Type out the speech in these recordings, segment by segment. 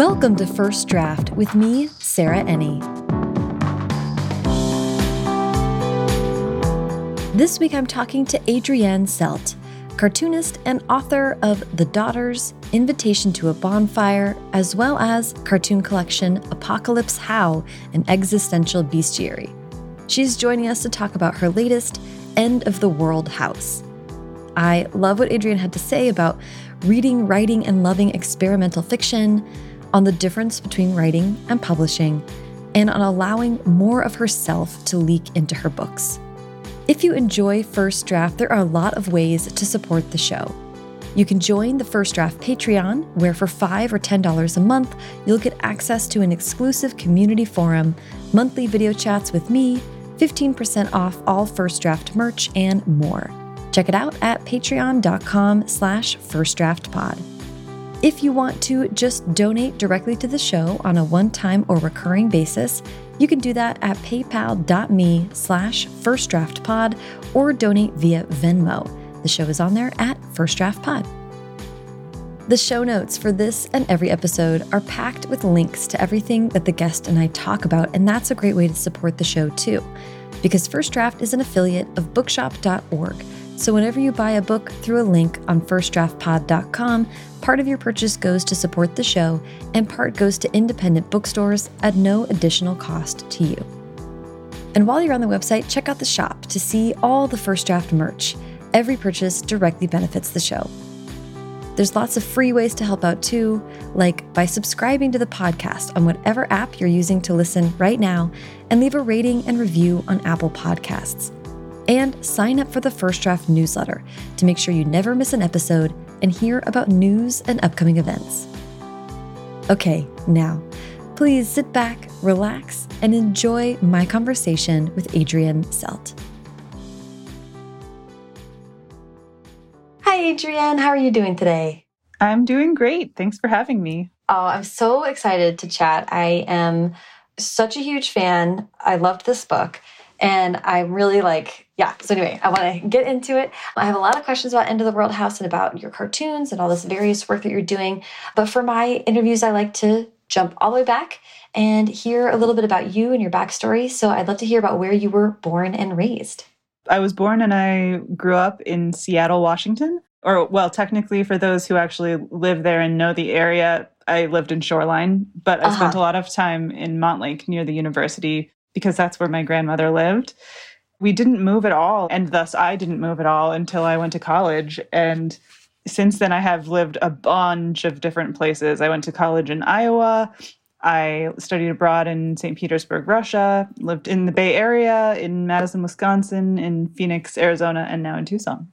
Welcome to First Draft with me, Sarah Enni. This week I'm talking to Adrienne Celt, cartoonist and author of The Daughters, Invitation to a Bonfire, as well as cartoon collection Apocalypse How, an existential bestiary. She's joining us to talk about her latest, End of the World House. I love what Adrienne had to say about reading, writing, and loving experimental fiction, on the difference between writing and publishing, and on allowing more of herself to leak into her books. If you enjoy First Draft, there are a lot of ways to support the show. You can join the First Draft Patreon, where for 5 or $10 a month, you'll get access to an exclusive community forum, monthly video chats with me, 15% off all First Draft merch, and more. Check it out at patreon.com slash firstdraftpod. If you want to just donate directly to the show on a one-time or recurring basis, you can do that at paypal.me slash firstdraftpod or donate via Venmo. The show is on there at firstdraftpod. The show notes for this and every episode are packed with links to everything that the guest and I talk about, and that's a great way to support the show too, because First Draft is an affiliate of bookshop.org so whenever you buy a book through a link on firstdraftpod.com, part of your purchase goes to support the show and part goes to independent bookstores at no additional cost to you. And while you're on the website, check out the shop to see all the First Draft merch. Every purchase directly benefits the show. There's lots of free ways to help out too, like by subscribing to the podcast on whatever app you're using to listen right now and leave a rating and review on Apple Podcasts and sign up for the First Draft newsletter to make sure you never miss an episode and hear about news and upcoming events. Okay, now, please sit back, relax, and enjoy my conversation with Adrienne Celt. Hi, Adrienne. How are you doing today? I'm doing great. Thanks for having me. Oh, I'm so excited to chat. I am such a huge fan. I loved this book. And I'm really like, yeah. So anyway, I want to get into it. I have a lot of questions about End of the World House and about your cartoons and all this various work that you're doing. But for my interviews, I like to jump all the way back and hear a little bit about you and your backstory. So I'd love to hear about where you were born and raised. I was born and I grew up in Seattle, Washington. Or, well, technically, for those who actually live there and know the area, I lived in Shoreline, but I uh -huh. spent a lot of time in Montlake near the university because that's where my grandmother lived. We didn't move at all, and thus I didn't move at all until I went to college. And since then, I have lived a bunch of different places. I went to college in Iowa. I studied abroad in St. Petersburg, Russia, lived in the Bay Area, in Madison, Wisconsin, in Phoenix, Arizona, and now in Tucson.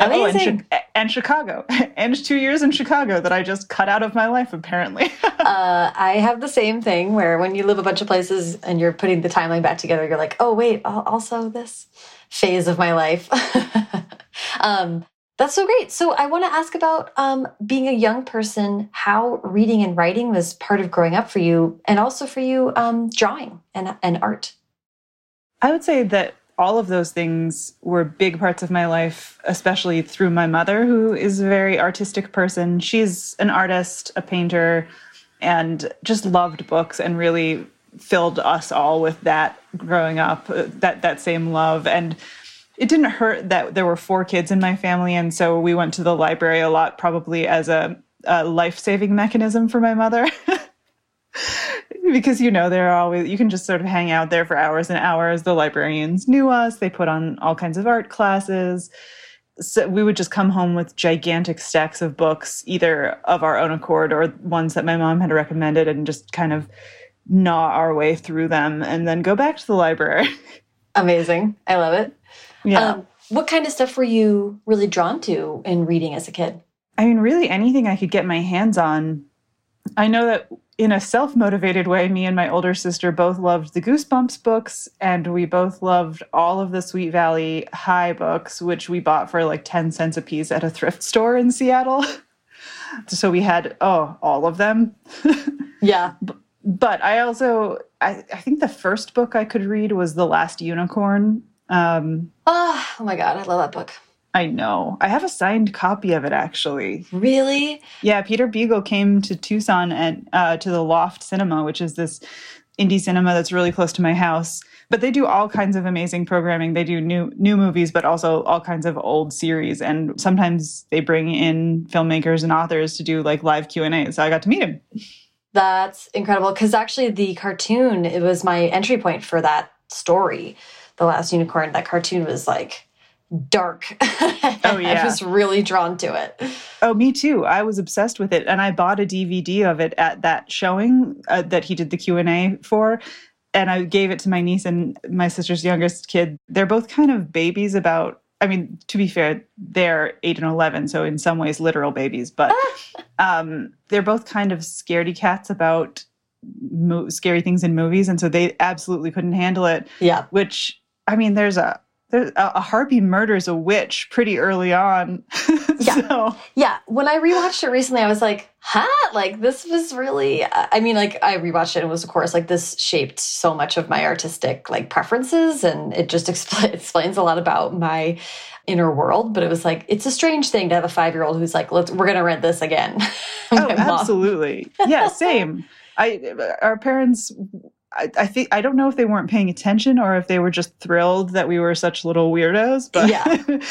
Amazing. Oh, and, and, Chicago, and two years in Chicago that I just cut out of my life, apparently. uh, I have the same thing where when you live a bunch of places and you're putting the timeline back together, you're like, oh, wait, also this phase of my life. um, that's so great. So I want to ask about um, being a young person, how reading and writing was part of growing up for you, and also for you um, drawing and, and art. I would say that all of those things were big parts of my life, especially through my mother, who is a very artistic person. She's an artist, a painter, and just loved books and really filled us all with that growing up, uh, that that same love. And it didn't hurt that there were four kids in my family, and so we went to the library a lot, probably as a, a life-saving mechanism for my mother. because you know they're always you can just sort of hang out there for hours and hours. The librarians knew us. They put on all kinds of art classes. So we would just come home with gigantic stacks of books either of our own accord or ones that my mom had recommended and just kind of gnaw our way through them and then go back to the library. Amazing. I love it. Yeah. Um, what kind of stuff were you really drawn to in reading as a kid? I mean really anything i could get my hands on. I know that in a self motivated way, me and my older sister both loved the Goosebumps books, and we both loved all of the Sweet Valley High books, which we bought for like 10 cents a piece at a thrift store in Seattle. so we had, oh, all of them. yeah. But I also, I, I think the first book I could read was The Last Unicorn. Um, oh, oh my God, I love that book. I know. I have a signed copy of it actually. Really? Yeah, Peter Beagle came to Tucson and uh, to the Loft Cinema, which is this indie cinema that's really close to my house. But they do all kinds of amazing programming. They do new new movies, but also all kinds of old series. And sometimes they bring in filmmakers and authors to do like live Q and A. So I got to meet him. That's incredible because actually the cartoon it was my entry point for that story, The Last Unicorn. That cartoon was like dark. Oh yeah, I was really drawn to it. Oh, me too. I was obsessed with it, and I bought a DVD of it at that showing uh, that he did the Q and A for and I gave it to my niece and my sister's youngest kid. They're both kind of babies about I mean, to be fair, they're eight and 11, so in some ways, literal babies, but um, they're both kind of scaredy cats about scary things in movies. And so they absolutely couldn't handle it. Yeah. Which, I mean, there's a, there's a, a harpy murders a witch pretty early on. yeah. so. Yeah. When I rewatched it recently, I was like, huh? Like, this was really, I mean, like, I rewatched it and it was, of course, like, this shaped so much of my artistic, like, preferences. And it just expl explains a lot about my inner world. But it was like, it's a strange thing to have a five year old who's like, let's, we're going to rent this again. oh, absolutely. Yeah, same. I, our parents I, I, think I don't know if they weren't paying attention or if they were just thrilled that we were such little weirdos. But yeah,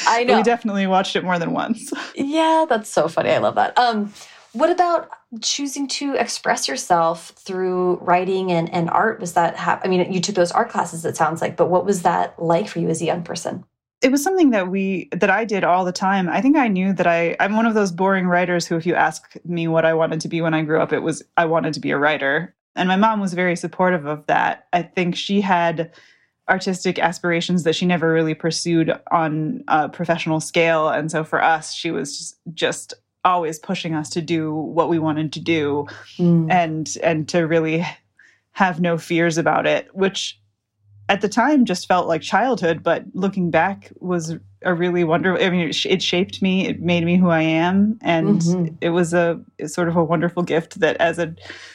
I know. we definitely watched it more than once. Yeah, that's so funny. I love that. Um, what about choosing to express yourself through writing and, and art? Was that I mean, you took those art classes. It sounds like, but what was that like for you as a young person? It was something that we that I did all the time. I think I knew that I I'm one of those boring writers who, if you ask me what I wanted to be when I grew up, it was I wanted to be a writer. And my mom was very supportive of that. I think she had artistic aspirations that she never really pursued on a professional scale. And so for us, she was just, always pushing us to do what we wanted to do mm. and and to really have no fears about it, which at the time just felt like childhood, but looking back was a really wonderful. I mean, it, shaped me. It made me who I am, and mm-hmm. it was a sort of a wonderful gift that, as a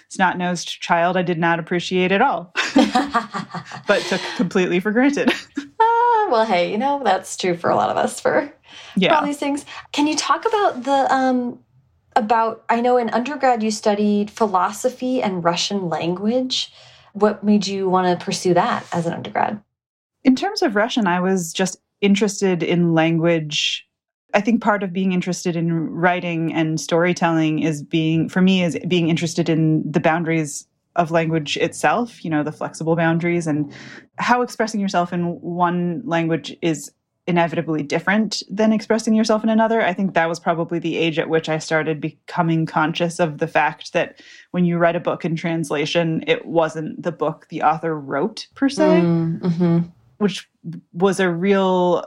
snot-nosed child, I did not appreciate at all, but took completely for granted. ah, well, hey, you know that's true for a lot of us for, yeah. all these things. Can you talk about the um, about? I know in undergrad you studied philosophy and Russian language. What made you want to pursue that as an undergrad? In terms of Russian, I was just interested in language. I think part of being interested in writing and storytelling is being, for me, is being interested in the boundaries of language itself, you know, the flexible boundaries and how expressing yourself in one language is inevitably different than expressing yourself in another. I think that was probably the age at which I started becoming conscious of the fact that when you write a book in translation, it wasn't the book the author wrote per se, mm, mm-hmm. which was a real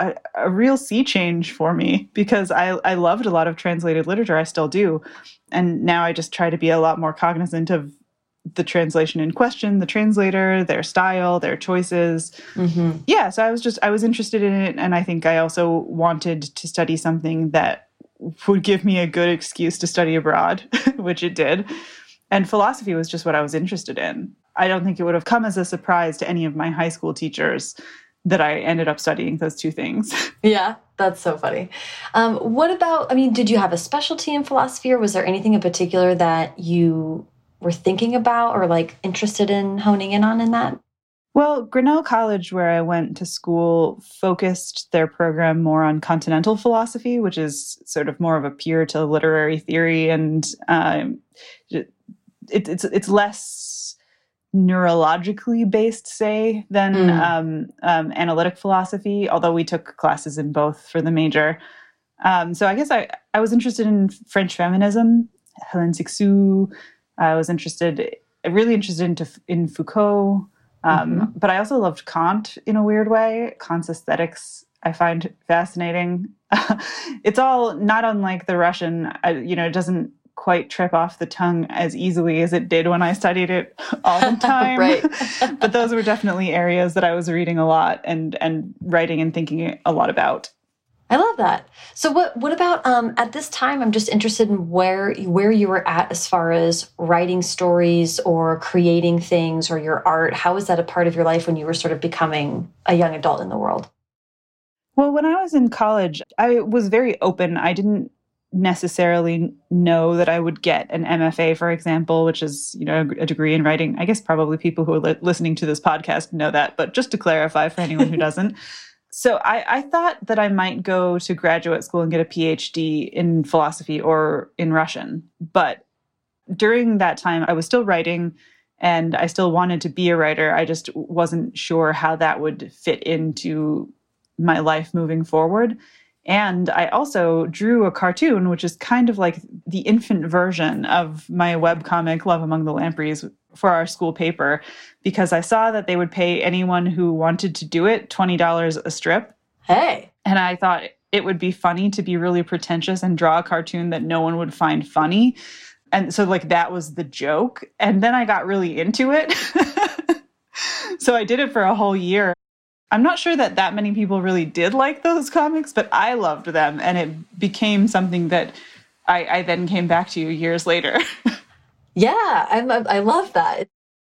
a, a, real sea change for me because I, I loved a lot of translated literature. I still do. And now I just try to be a lot more cognizant of the translation in question, the translator, their style, their choices. Mm-hmm. Yeah, so I was just I was interested in it, and I think I also wanted to study something that would give me a good excuse to study abroad, which it did. And philosophy was just what I was interested in. I don't think it would have come as a surprise to any of my high school teachers that I ended up studying those two things. Yeah, that's so funny. Um, what about, I mean, did you have a specialty in philosophy or was there anything in particular that you were thinking about or like interested in honing in on in that? Well, Grinnell College, where I went to school, focused their program more on continental philosophy, which is sort of more of a peer to literary theory, and um, it, it's it's less neurologically based, say, than mm. um, um, analytic philosophy. Although we took classes in both for the major, um, so I guess I I was interested in French feminism, Helen Cixous, I was interested, really interested into in Foucault, um, mm-hmm. but I also loved Kant in a weird way. Kant's aesthetics I find fascinating. it's all not unlike the Russian. I, you know, it doesn't quite trip off the tongue as easily as it did when I studied it all the time. right. but those were definitely areas that I was reading a lot and and writing and thinking a lot about. I love that. So what what about um, at this time? I'm just interested in where where you were at as far as writing stories or creating things or your art. How was that a part of your life when you were sort of becoming a young adult in the world? Well, when I was in college, I was very open. I didn't necessarily know that I would get an MFA, for example, which is you know a degree in writing. I guess probably people who are li listening to this podcast know that, but just to clarify for anyone who doesn't. So I, I thought that I might go to graduate school and get a PhD in philosophy or in Russian, but during that time I was still writing and I still wanted to be a writer. I just wasn't sure how that would fit into my life moving forward. And I also drew a cartoon, which is kind of like the infant version of my webcomic, Love Among the Lampreys, for our school paper, because I saw that they would pay anyone who wanted to do it $20 a strip. Hey. And I thought it would be funny to be really pretentious and draw a cartoon that no one would find funny. And so, like, that was the joke. And then I got really into it. so I did it for a whole year. I'm not sure that that many people really did like those comics, but I loved them, and it became something that I, I then came back to years later. yeah, I'm, I love that.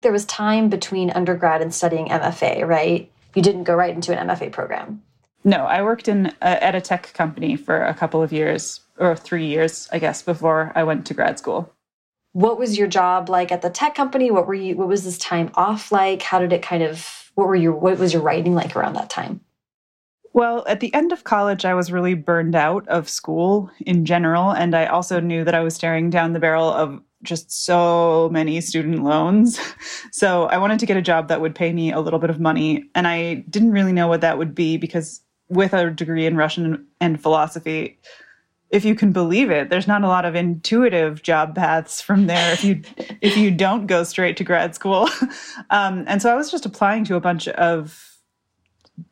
There was time between undergrad and studying MFA, right? You didn't go right into an MFA program. No, I worked in a, at a tech company for a couple of years, or three years, I guess, before I went to grad school. What was your job like at the tech company? What were you? What was this time off like? How did it kind of what were your what was your writing like around that time? Well, at the end of college, I was really burned out of school in general. And I also knew that I was staring down the barrel of just so many student loans. So I wanted to get a job that would pay me a little bit of money. And I didn't really know what that would be because with a degree in Russian and philosophy, if you can believe it, there's not a lot of intuitive job paths from there if you if you don't go straight to grad school. Um, and so I was just applying to a bunch of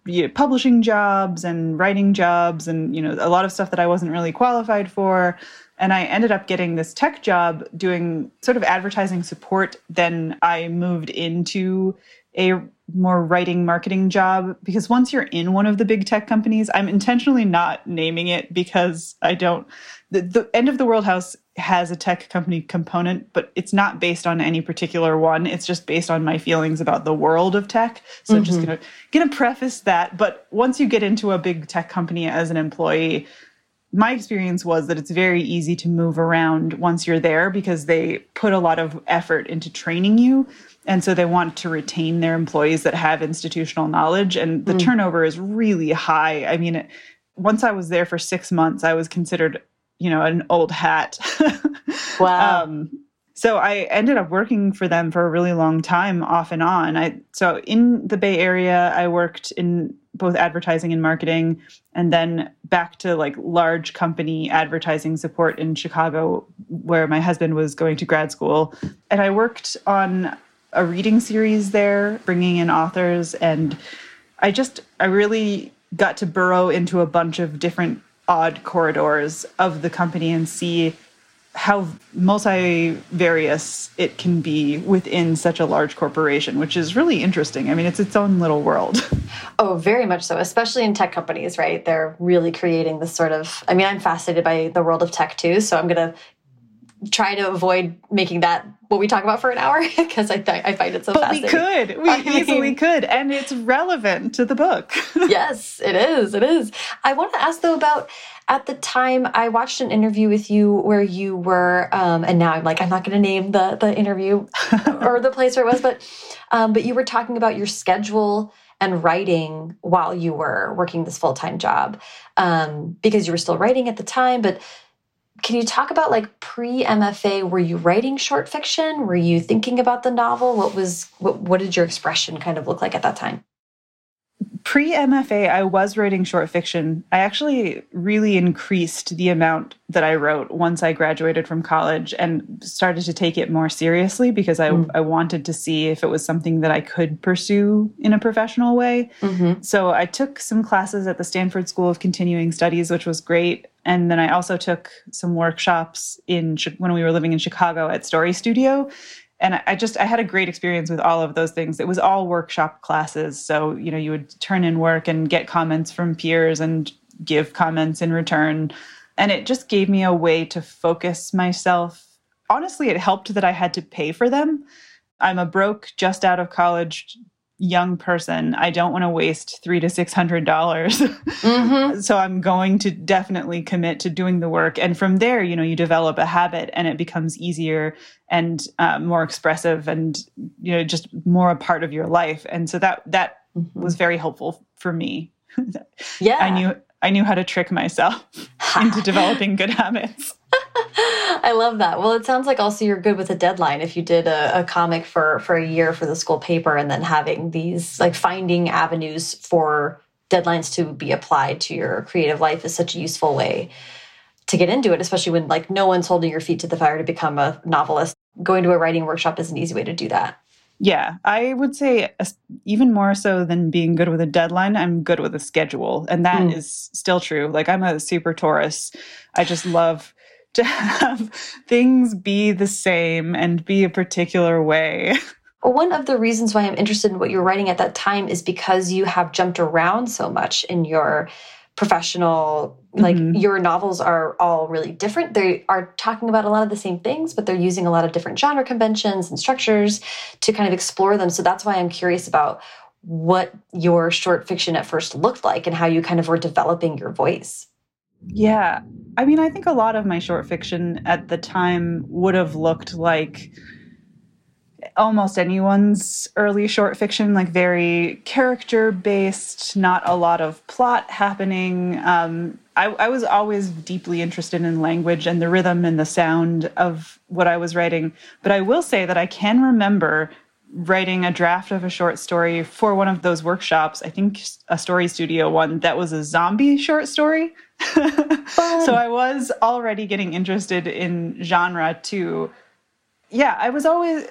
you know, publishing jobs and writing jobs and you know a lot of stuff that I wasn't really qualified for. And I ended up getting this tech job doing sort of advertising support. Then I moved into a more writing marketing job because once you're in one of the big tech companies, I'm intentionally not naming it because I don't. The, the end of the world house has a tech company component, but it's not based on any particular one. It's just based on my feelings about the world of tech. So mm -hmm. I'm just mm-hmm. gonna gonna preface that. But once you get into a big tech company as an employee, my experience was that it's very easy to move around once you're there because they put a lot of effort into training you. And so they want to retain their employees that have institutional knowledge. And the mm. turnover is really high. I mean, once I was there for six months, I was considered, you know, an old hat. wow. um, so I ended up working for them for a really long time, off and on. I so in the Bay Area, I worked in both advertising and marketing, and then back to like large company advertising support in Chicago, where my husband was going to grad school. And I worked on a reading series there, bringing in authors, and I just I really got to burrow into a bunch of different odd corridors of the company and see how multivarious it can be within such a large corporation, which is really interesting. I mean, it's its own little world. Oh, very much so, especially in tech companies, right? They're really creating this sort of, I mean, I'm fascinated by the world of tech too, so I'm going to try to avoid making that what we talk about for an hour because I, I find it so but fascinating. we could. We I easily mean, could. And it's relevant to the book. yes, it is. It is. I want to ask though about at the time I watched an interview with you where you were, um, and now I'm like, I'm not going to name the the interview or the place where it was, but um, but you were talking about your schedule and writing while you were working this full time job um, because you were still writing at the time, but can you talk about like pre MFA? Were you writing short fiction? Were you thinking about the novel? What was what, what did your expression kind of look like at that time? Pre MFA, I was writing short fiction. I actually really increased the amount that I wrote once I graduated from college and started to take it more seriously because I, mm. I wanted to see if it was something that I could pursue in a professional way. Mm -hmm. So I took some classes at the Stanford School of Continuing Studies, which was great. And then I also took some workshops in when we were living in Chicago at Story Studio and I just I had a great experience with all of those things. It was all workshop classes, so you know you would turn in work and get comments from peers and give comments in return, and it just gave me a way to focus myself. Honestly, it helped that I had to pay for them. I'm a broke, just out of college young person, I don't want to waste three to six hundred dollars. Mm-hmm. so I'm going to definitely commit to doing the work. And from there, you know, you develop a habit and it becomes easier and uh, more expressive and you know just more a part of your life. And so that that mm-hmm. was very helpful for me. yeah, I knew I knew how to trick myself into developing good habits. I love that. Well, it sounds like also you're good with a deadline. If you did a, a, comic for for a year for the school paper, and then having these like finding avenues for deadlines to be applied to your creative life is such a useful way to get into it, especially when like no one's holding your feet to the fire to become a novelist. Going to a writing workshop is an easy way to do that. Yeah, I would say even more so than being good with a deadline, I'm good with a schedule. And that mm. is still true. Like I'm a super Taurus. I just love to have things be the same and be a particular way. Well, one of the reasons why I'm interested in what you're writing at that time is because you have jumped around so much in your professional like mm -hmm. your novels are all really different they are talking about a lot of the same things but they're using a lot of different genre conventions and structures to kind of explore them so that's why i'm curious about what your short fiction at first looked like and how you kind of were developing your voice yeah. I mean, I think a lot of my short fiction at the time would have looked like almost anyone's early short fiction, like very character based, not a lot of plot happening. Um, I, I, was always deeply interested in language and the rhythm and the sound of what I was writing. But I will say that I can remember writing a draft of a short story for one of those workshops. I think a story studio one that was a zombie short story. so I was already getting interested in genre too. Yeah, I was always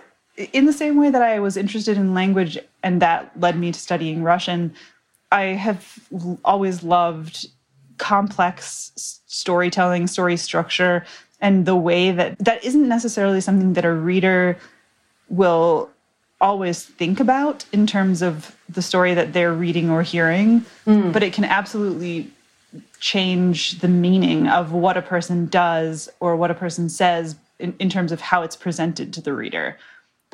in the same way that I was interested in language and that led me to studying Russian. I have always loved complex storytelling, story structure, and the way that that isn't necessarily something that a reader will always think about in terms of the story that they're reading or hearing, mm. but it can absolutely change the meaning of what a person does or what a person says in, in terms of how it's presented to the reader,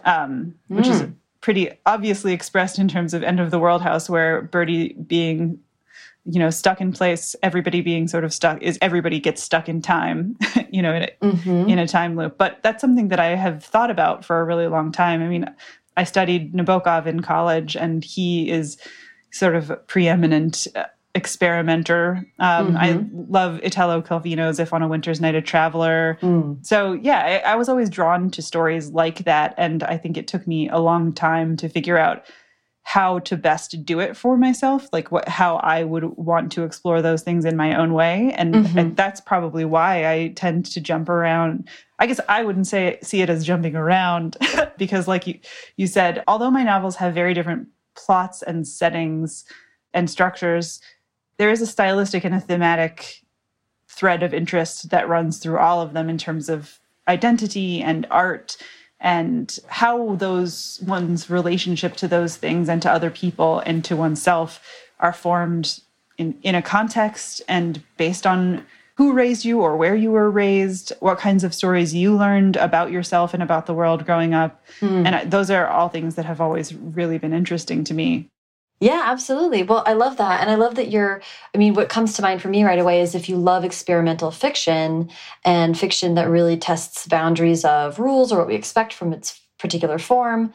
um, which mm. is hmm. pretty obviously expressed in terms of End of the World House, where Birdie being you know stuck in place everybody being sort of stuck is everybody gets stuck in time you know in a, mm -hmm. in a time loop but that's something that i have thought about for a really long time i mean I studied Nabokov in college, and he is sort of a preeminent uh, experimenter. Um, mm -hmm. I mm-hmm. love Italo Calvino's If on a Winter's Night a Traveler. Mm. So, yeah, I, I was always drawn to stories like that. And I think it took me a long time to figure out how to best do it for myself like what how i would want to explore those things in my own way. And, mm -hmm. and, that's probably why i tend to jump around. I guess i wouldn't say see it as jumping around because like you you said although my novels have very different plots and settings and structures there is a stylistic and a thematic thread of interest that runs through all of them in terms of identity and art and how those one's relationship to those things and to other people and to oneself are formed in, in a context and based on who raised you or where you were raised, what kinds of stories you learned about yourself and about the world growing up. Mm. And those are all things that have always really been interesting to me. Yeah, absolutely. Well, I love that. And I love that you're, I mean, what comes to mind for me right away is if you love experimental fiction and fiction that really tests boundaries of rules or what we expect from its particular form,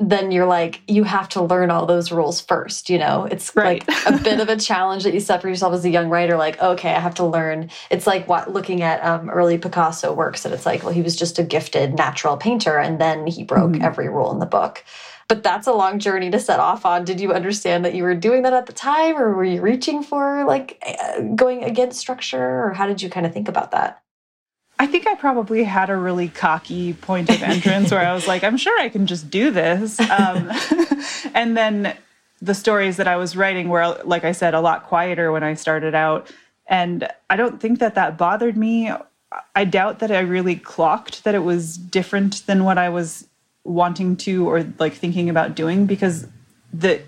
then you're like, you have to learn all those rules first. You know, it's right. like a bit of a challenge that you set for yourself as a young writer. Like, okay, I have to learn. It's like what looking at um, early Picasso works, and it's like, well, he was just a gifted natural painter, and then he broke mm -hmm. every rule in the book. But that's a long journey to set off on. Did you understand that you were doing that at the time, or were you reaching for like uh, going against structure, or how did you kind of think about that? I think I probably had a really cocky point of entrance where I was like, I'm sure I can just do this. Um, and then the stories that I was writing were, like I said, a lot quieter when I started out. And I don't think that that bothered me. I doubt that I really clocked that it was different than what I was wanting to or like thinking about doing because the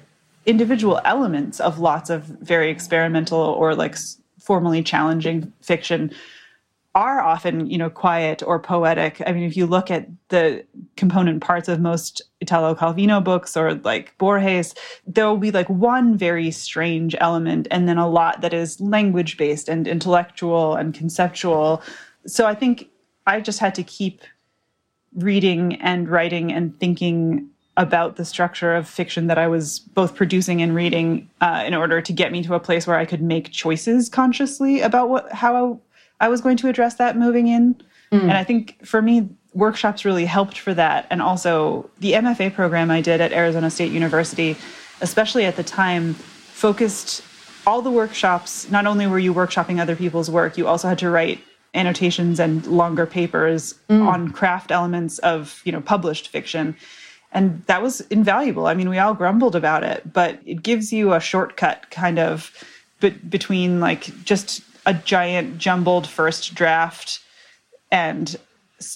individual elements of lots of very experimental or like formally challenging fiction are often, you know, quiet or poetic. I mean, if you look at the component parts of most Italo Calvino books or like Borges, there will be like one very strange element and then a lot that is language based and intellectual and conceptual. So I think I just had to keep reading and writing and thinking about the structure of fiction that I was both producing and reading uh, in order to get me to a place where I could make choices consciously about what how I was going to address that moving in. Mm. And I think for me, workshops really helped for that. And also, the MFA program I did at Arizona State University, especially at the time, focused all the workshops. Not only were you workshopping other people's work, you also had to write annotations and longer papers mm. on craft elements of you know published fiction and that was invaluable i mean we all grumbled about it but it gives you a shortcut kind of be between like just a giant jumbled first draft and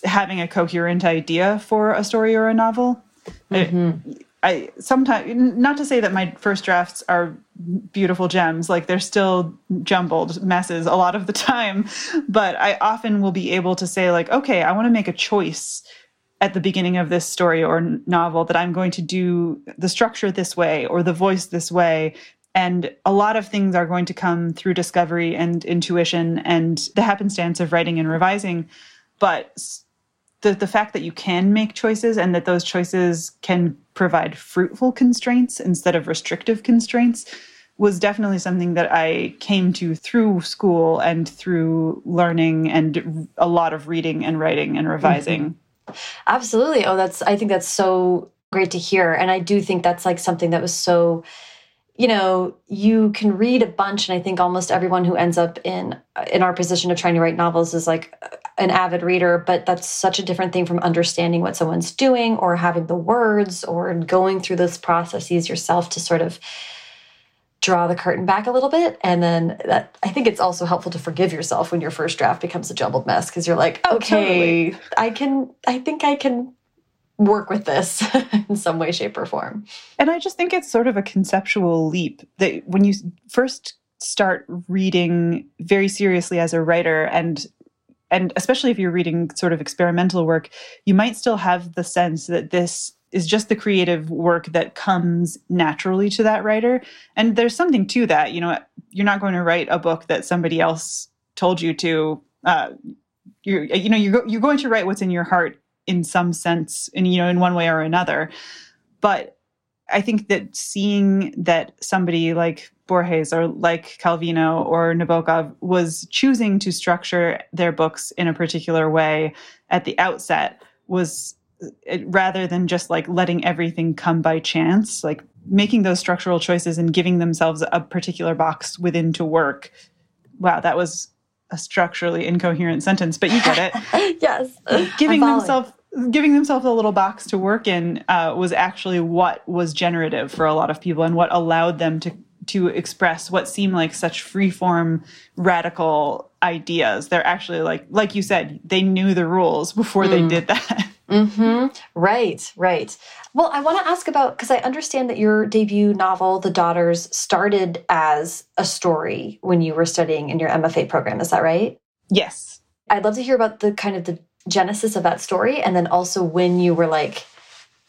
having a coherent idea for a story or a novel. Mm -hmm. I, I sometimes not to say that my first drafts are beautiful gems, like they're still jumbled messes a lot of the time, but I often will be able to say like, okay, I want to make a choice at the beginning of this story or novel that I'm going to do the structure this way or the voice this way and a lot of things are going to come through discovery and intuition and the happenstance of writing and revising. But the, the fact that you can make choices and that those choices can provide fruitful constraints instead of restrictive constraints was definitely something that I came to through school and through learning and a lot of reading and writing and revising. Mm -hmm. Absolutely. Oh, that's, I think that's so great to hear. And I do think that's like something that was so you know, you can read a bunch, and I think almost everyone who ends up in in our position of trying to write novels is like an avid reader. But that's such a different thing from understanding what someone's doing, or having the words, or going through those processes yourself to sort of draw the curtain back a little bit. And then that I think it's also helpful to forgive yourself when your first draft becomes a jumbled mess because you're like, oh, okay, totally. I can, I think I can work with this in some way, shape, or form. And I just think it's sort of a conceptual leap that when you first start reading very seriously as a writer and and especially if you're reading sort of experimental work, you might still have the sense that this is just the creative work that comes naturally to that writer. And there's something to that. You know, you're not going to write a book that somebody else told you to. Uh, you're, you know, you're, you're going to write what's in your heart in some sense, and you know, in one way or another. But I think that seeing that somebody like Borges or like Calvino or Nabokov was choosing to structure their books in a particular way at the outset was rather than just like letting everything come by chance, like making those structural choices and giving themselves a particular box within to work. Wow, that was a structurally incoherent sentence, but you get it. yes. Giving themselves giving themselves a little box to work in uh, was actually what was generative for a lot of people and what allowed them to to express what seemed like such freeform radical ideas. They're actually like like you said, they knew the rules before mm. they did that. Mm-hmm. Right, right. Well, I want to ask about because I understand that your debut novel, The Daughters, started as a story when you were studying in your MFA program. Is that right? Yes. I'd love to hear about the kind of the genesis of that story, and then also when you were like,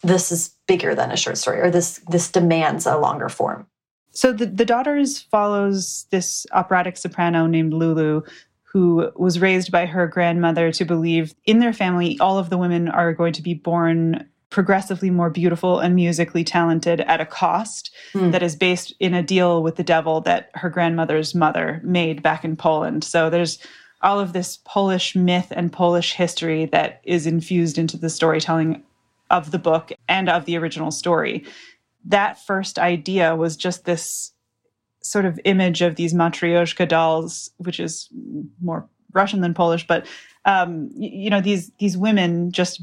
"This is bigger than a short story," or "This this demands a longer form." So the the Daughters follows this operatic soprano named Lulu who was raised by her grandmother to believe in their family all of the women are going to be born progressively more beautiful and musically talented at a cost mm. that is based in a deal with the devil that her grandmother's mother made back in Poland. So there's all of this Polish myth and Polish history that is infused into the storytelling of the book and of the original story. That first idea was just this sort of image of these matryoshka dolls, which is more Russian than Polish, but um, you know these these women just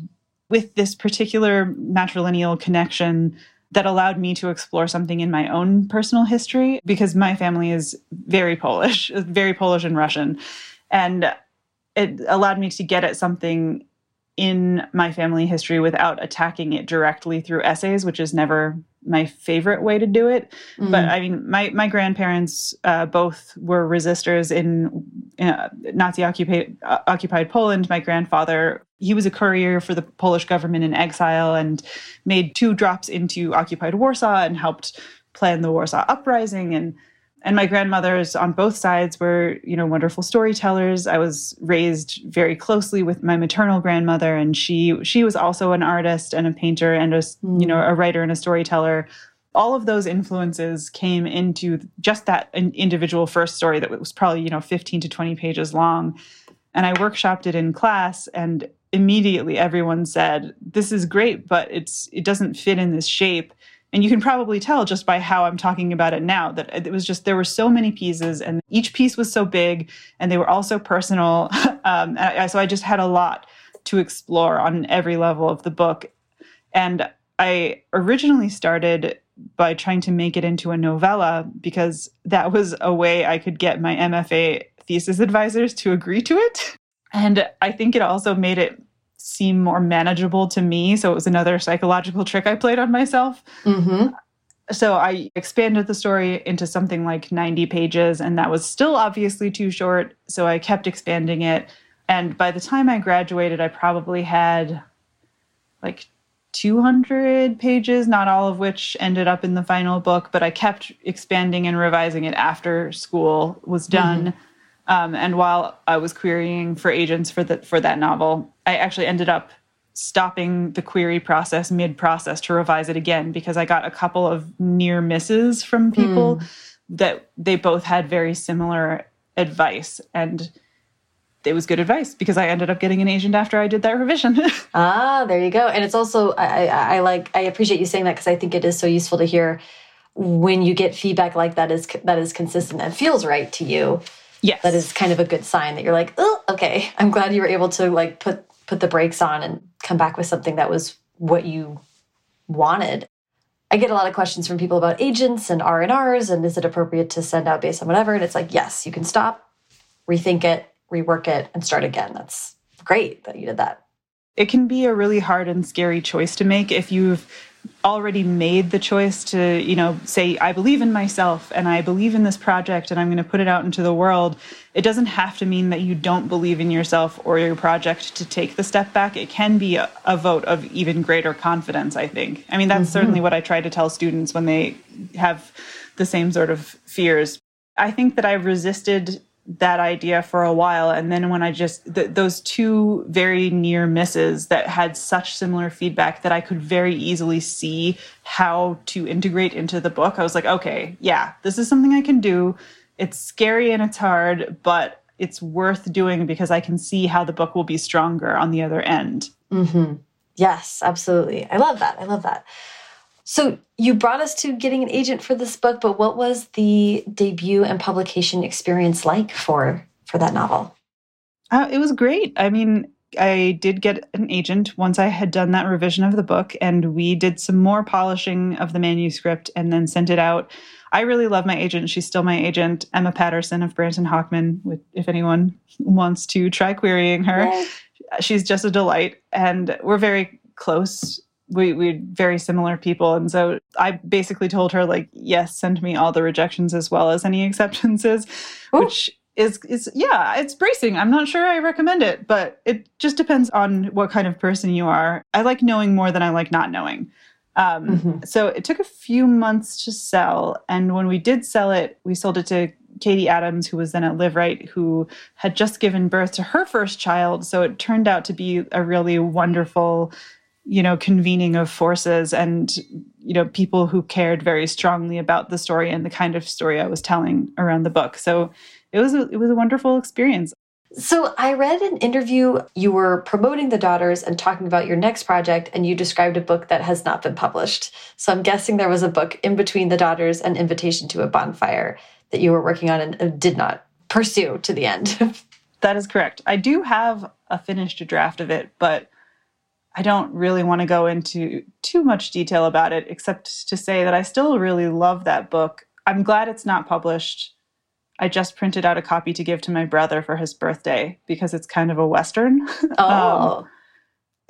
with this particular matrilineal connection that allowed me to explore something in my own personal history because my family is very Polish, very Polish and Russian, and it allowed me to get at something in my family history without attacking it directly through essays, which is never my favorite way to do it. Mm. But I mean, my my grandparents uh, both were resistors in, in uh, Nazi occupied uh, occupied Poland. My grandfather he was a courier for the Polish government in exile and made two drops into occupied Warsaw and helped plan the Warsaw uprising and and my grandmothers on both sides were you know wonderful storytellers. I was raised very closely with my maternal grandmother and she she was also an artist and a painter and a mm. you know a writer and a storyteller. All of those influences came into just that individual first story that was probably you know 15 to 20 pages long. And i workshopped it in class and immediately everyone said this is great but it's it doesn't fit in this shape and you can probably tell just by how I'm talking about it now that it was just there were so many pieces, and each piece was so big, and they were all so personal. um, I, so I just had a lot to explore on every level of the book. And I originally started by trying to make it into a novella because that was a way I could get my MFA thesis advisors to agree to it. And I think it also made it seem more manageable to me. So it was another psychological trick I played on myself. Mm-hmm. So I expanded the story into something like 90 pages, and that was still obviously too short. So I kept expanding it. And by the time I graduated, I probably had like 200 pages, not all of which ended up in the final book, but I kept expanding and revising it after school was done. Mm-hmm. Um, and while I was querying for agents for the for that novel, I actually ended up stopping the query process mid process to revise it again because I got a couple of near misses from people mm. that they both had very similar advice and it was good advice because I ended up getting an agent after I did that revision. ah, there you go. And it's also I, I, I like I appreciate you saying that because I think it is so useful to hear when you get feedback like that is that is consistent and feels right to you Yes. That is kind of a good sign that you're like, oh, okay. I'm glad you were able to like put put the brakes on and come back with something that was what you wanted. I get a lot of questions from people about agents and R&Rs and is it appropriate to send out based on whatever? And it's like, yes, you can stop, rethink it, rework it, and start again. That's great that you did that. It can be a really hard and scary choice to make if you've already made the choice to, you know, say, I believe in myself and I believe in this project and I'm going to put it out into the world, it doesn't have to mean that you don't believe in yourself or your project to take the step back. It can be a, a vote of even greater confidence, I think. I mean, that's mm -hmm. certainly what I try to tell students when they have the same sort of fears. I think that I resisted that idea for a while. And then when i just th those two very near misses that had such similar feedback that i could very easily see how to integrate into the book i was like okay yeah this is something i can do. It's scary and it's hard but it's worth doing because i can see how the book will be stronger on the other end. Mm -hmm. yes absolutely. I love that. I love that so you brought us to getting an agent for this book, but what was the debut and publication experience like for for that novel? Uh, it was great. I mean, I did get an agent once I had done that revision of the book, and we did some more polishing of the manuscript and then sent it out. I really love my agent. She's still my agent, Emma Patterson of Brandt & Hochman. If anyone wants to try querying her, she's just a delight, and we're very close we we very similar people. And so i basically told her like yes send me all the rejections as well as any acceptances Ooh. which is is yeah it's bracing. I'm not sure i recommend it but it just depends on what kind of person you are. I like knowing more than i like not knowing. Um, mm -hmm. so it took a few months to sell. And when we did sell it we sold it to katie adams who was then at liveright who had just given birth to her first child. So it turned out to be a really wonderful you know convening of forces and you know people who cared very strongly about the story and the kind of story I was telling around the book. So it was a, it was a wonderful experience. So I read an interview you were promoting the daughters and talking about your next project and you described a book that has not been published. So I'm guessing there was a book in between the daughters and Invitation to a Bonfire that you were working on and did not pursue to the end. that is correct. I do have a finished draft of it, but I don't really want to go into too much detail about it, except to say that I still really love that book. I'm glad it's not published. I just printed out a copy to give to my brother for his birthday because it's kind of a Western. Oh. um,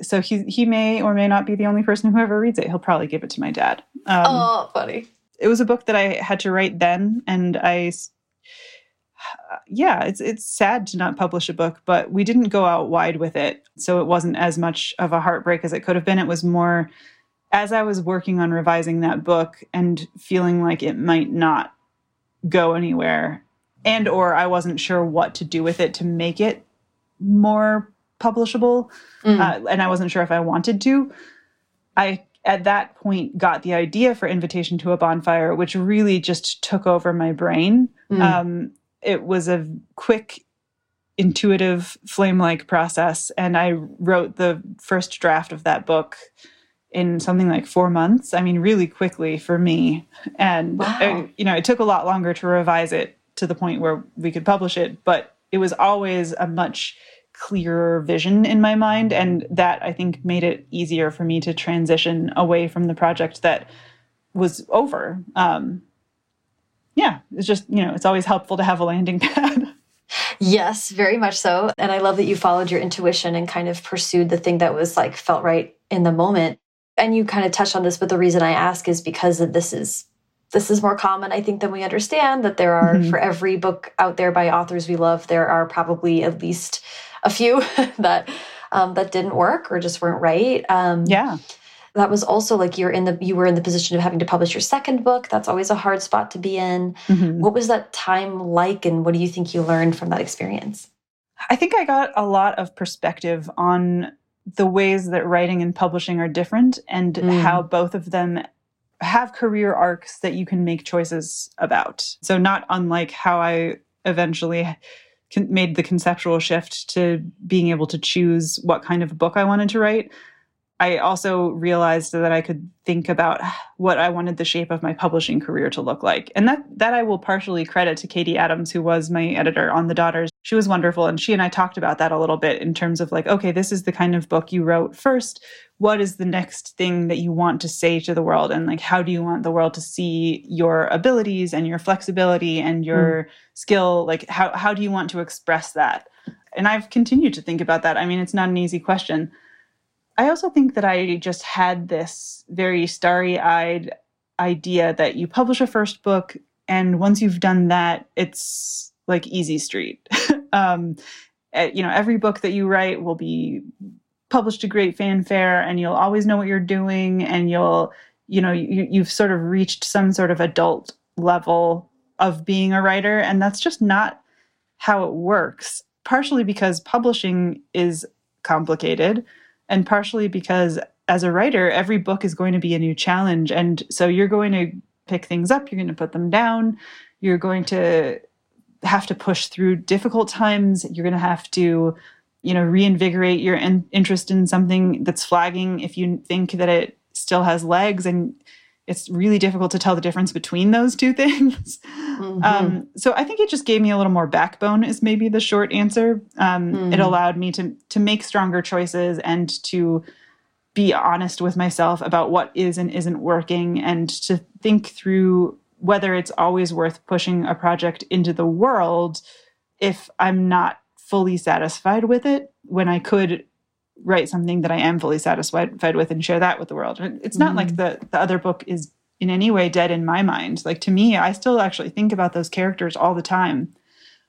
so he he may or may not be the only person who ever reads it. He'll probably give it to my dad. Um, oh, funny. It was a book that I had to write then, and I, yeah, it's it's sad to not publish a book, but we didn't go out wide with it, so it wasn't as much of a heartbreak as it could have been. It was more as I was working on revising that book and feeling like it might not go anywhere, and or I wasn't sure what to do with it to make it more publishable, mm. uh, and I wasn't sure if I wanted to. I at that point got the idea for Invitation to a Bonfire, which really just took over my brain. Mm. Um, it was a quick, intuitive, flame like process, and I wrote the first draft of that book in something like four months. I mean, really quickly for me. And, wow. it, you know, it took a lot longer to revise it to the point where we could publish it, but it was always a much clearer vision in my mind. And that I think made it easier for me to transition away from the project that was over. Um, yeah, it's just, you know, it's always helpful to have a landing pad. Yes, very much so. And I love that you followed your intuition and kind of pursued the thing that was like felt right in the moment. And you kind of touched on this, but the reason I ask is because this is this is more common, I think, than we understand. That there are, mm -hmm. for every book out there by authors we love, there are probably at least a few that um, that didn't work or just weren't right. Um, yeah. That was also like you're in the you were in the position of having to publish your second book. That's always a hard spot to be in. Mm -hmm. What was that time like, and what do you think you learned from that experience? I think I got a lot of perspective on the ways that writing and publishing are different, and mm. how both of them have career arcs that you can make choices about. So not unlike how I eventually made the conceptual shift to being able to choose what kind of book I wanted to write. I also realized that I could think about what I wanted the shape of my publishing career to look like. And that that I will partially credit to Katie Adams, who was my editor on The Daughters. She was wonderful. And she and I talked about that a little bit in terms of like, okay, this is the kind of book you wrote first. What is the next thing that you want to say to the world? And like, how do you want the world to see your abilities and your flexibility and your mm. skill? Like, how, how do you want to express that? And I've continued to think about that. I mean, it's not an easy question I also think that I just had this very starry eyed idea that you publish a first book, and once you've done that, it's like easy street. um, eh, you know, every book that you write will be published to great fanfare, and you'll always know what you're doing, and you'll, you know, you, you've sort of reached some sort of adult level of being a writer, and that's just not how it works. Partially because publishing is complicated and partially because as a writer, every book is going to be a new challenge. And so you're going to pick things up, you're going to put them down, you're going to have to push through difficult times, you're going to have to you know reinvigorate your in interest in something that's flagging if you think that it still has legs and it's really difficult to tell the difference between those two things. Mm -hmm. um, so I think it just gave me a little more backbone. Is maybe the short answer. Um, mm -hmm. It allowed me to to make stronger choices and to be honest with myself about what is and isn't working, and to think through whether it's always worth pushing a project into the world if I'm not fully satisfied with it when I could write something that I am fully satisfied with and share that with the world. It's not mm like the the other book is in any way dead in my mind. Like to me, I still actually think about those characters all the time.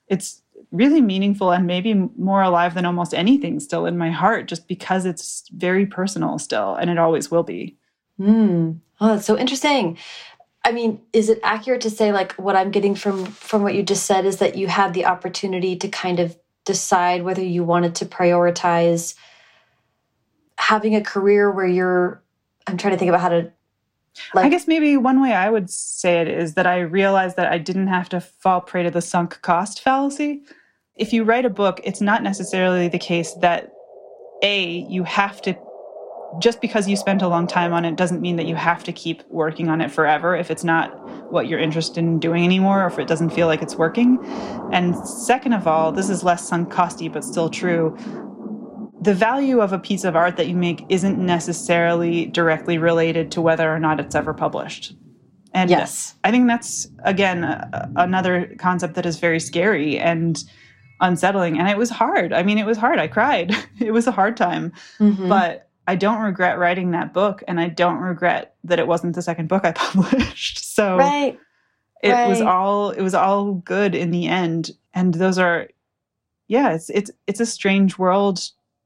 It's really meaningful and maybe more alive than almost anything still in my heart just because it's very personal still and it always will be. Mm. Oh, that's so interesting. I mean, is it accurate to say like what I'm getting from from what you just said is that you had the opportunity to kind of decide whether you wanted to prioritize having a career where you're i'm trying to think about how to like, I guess maybe one way I would say it is that I realized that I didn't have to fall prey to the sunk cost fallacy. If you write a book, it's not necessarily the case that A, you have to, just because you spent a long time on it doesn't mean that you have to keep working on it forever if it's not what you're interested in doing anymore or if it doesn't feel like it's working. And second of all, this is less sunk costy, but still true the value of a piece of art that you make isn't necessarily directly related to whether or not it's ever published. And yes. I think that's, again, another concept that is very scary. And unsettling and it was hard. I mean, it was hard. I cried. it was a hard time. Mm -hmm. But I don't regret writing that book and I don't regret that it wasn't the second book I published. So right. it right. was all it was all good in the end. And those are yeah, it's it's it's a strange world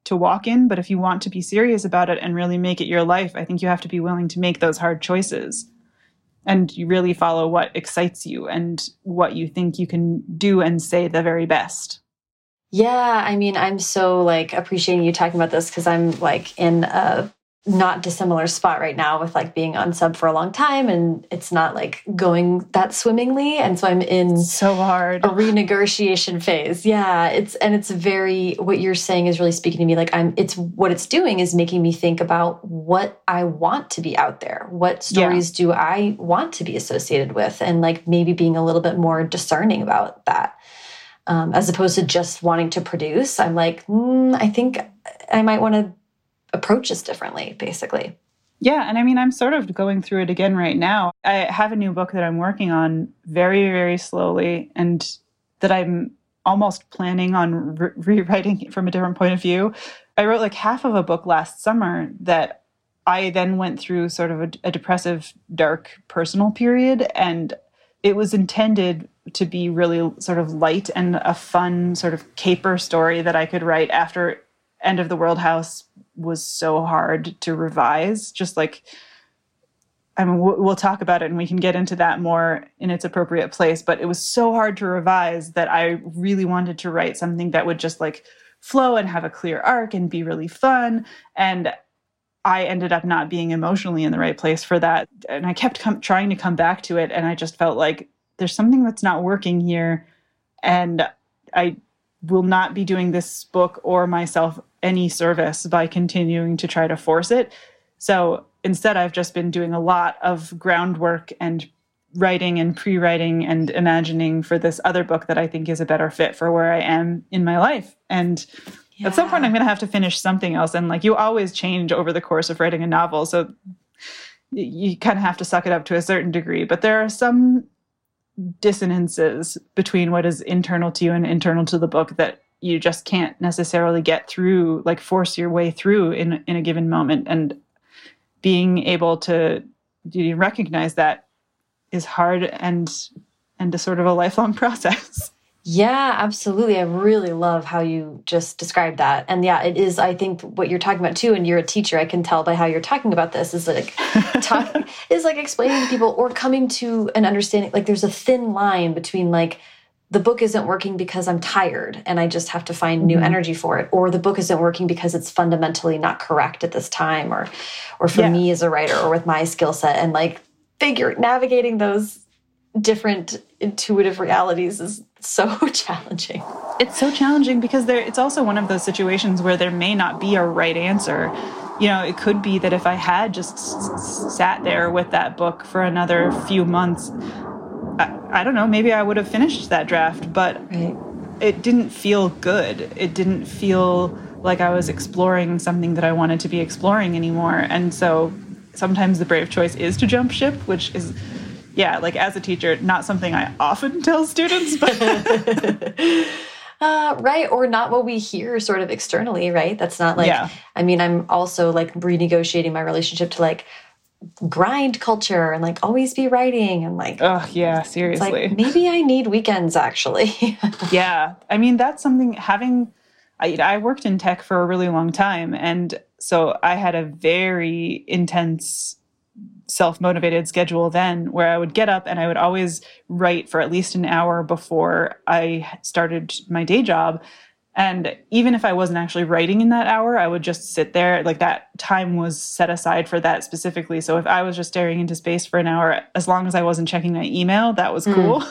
to walk in, but if you want to be serious about it and really make it your life, I think you have to be willing to make those hard choices. And you really follow what excites you and what you think you can do and say the very best. Yeah, I mean, I'm so like appreciating you talking about this because I'm like in a not dissimilar spot right now with like being on sub for a long time and it's not like going that swimmingly and so i'm in so hard a renegotiation phase yeah it's and it's very what you're saying is really speaking to me like i'm it's what it's doing is making me think about what i want to be out there what stories yeah. do i want to be associated with and like maybe being a little bit more discerning about that um, as opposed to just wanting to produce. I'm like, mm, I think I might want to approach this differently, basically. Yeah, and I mean, I'm sort of going through it again right now. I have a new book that I'm working on very, very slowly, and that I'm almost planning on re rewriting from a different point of view. I wrote like half of a book last summer that I then went through sort of a, a depressive, dark personal period, and it was intended to be really sort of light and a fun sort of caper story that I could write after End of the World House was so hard to revise. Just like, I mean, we'll talk about it and we can get into that more in its appropriate place. But it was so hard to revise that I really wanted to write something that would just like flow and have a clear arc and be really fun. And I ended up not being emotionally in the right place for that. And I kept trying to come back to it. And I just felt like there's something that's not working here. And I will not be doing this book or myself any service by continuing to try to force it. So instead, I've just been doing a lot of groundwork and writing and pre writing and imagining for this other book that I think is a better fit for where I am in my life. And yeah. at some point, I'm going to have to finish something else. And like you always change over the course of writing a novel. So you kind of have to suck it up to a certain degree. But there are some dissonances between what is internal to you and internal to the book that you just can't necessarily get through like force your way through in in a given moment. And being able to recognize that is hard and and a sort of a lifelong process yeah, absolutely. I really love how you just described that. And yeah, it is, I think, what you're talking about too. And you're a teacher, I can tell by how you're talking about this is like, talking is like explaining to people or coming to an understanding. Like, there's a thin line between like, the book isn't working because I'm tired and I just have to find new mm -hmm. energy for it, or the book isn't working because it's fundamentally not correct at this time, or, or for yeah. me as a writer, or with my skill set, and like figure navigating those different intuitive realities is so challenging. It's so challenging because there it's also one of those situations where there may not be a right answer. You know, it could be that if I had just sat there with that book for another few months, I, I don't know, maybe I would have finished that draft, but right. it didn't feel good. It didn't feel like I was exploring something that I wanted to be exploring anymore. And so sometimes the brave choice is to jump ship, which is yeah, like as a teacher, not something I often tell students, but. uh, right. Or not what we hear sort of externally, right? That's not like, yeah. I mean, I'm also like renegotiating my relationship to like grind culture and like always be writing and like oh yeah seriously like, maybe i need weekends actually yeah i mean that's something having I, I worked in tech for a really long time and so i had a very intense self motivated schedule then where I would get up and I would always write for at least an hour before I started my day job. And even if I wasn't actually writing in that hour, I would just sit there. Like that time was set aside for that specifically. So if I was just staring into space for an hour, as long as I wasn't checking my email, that was mm. cool.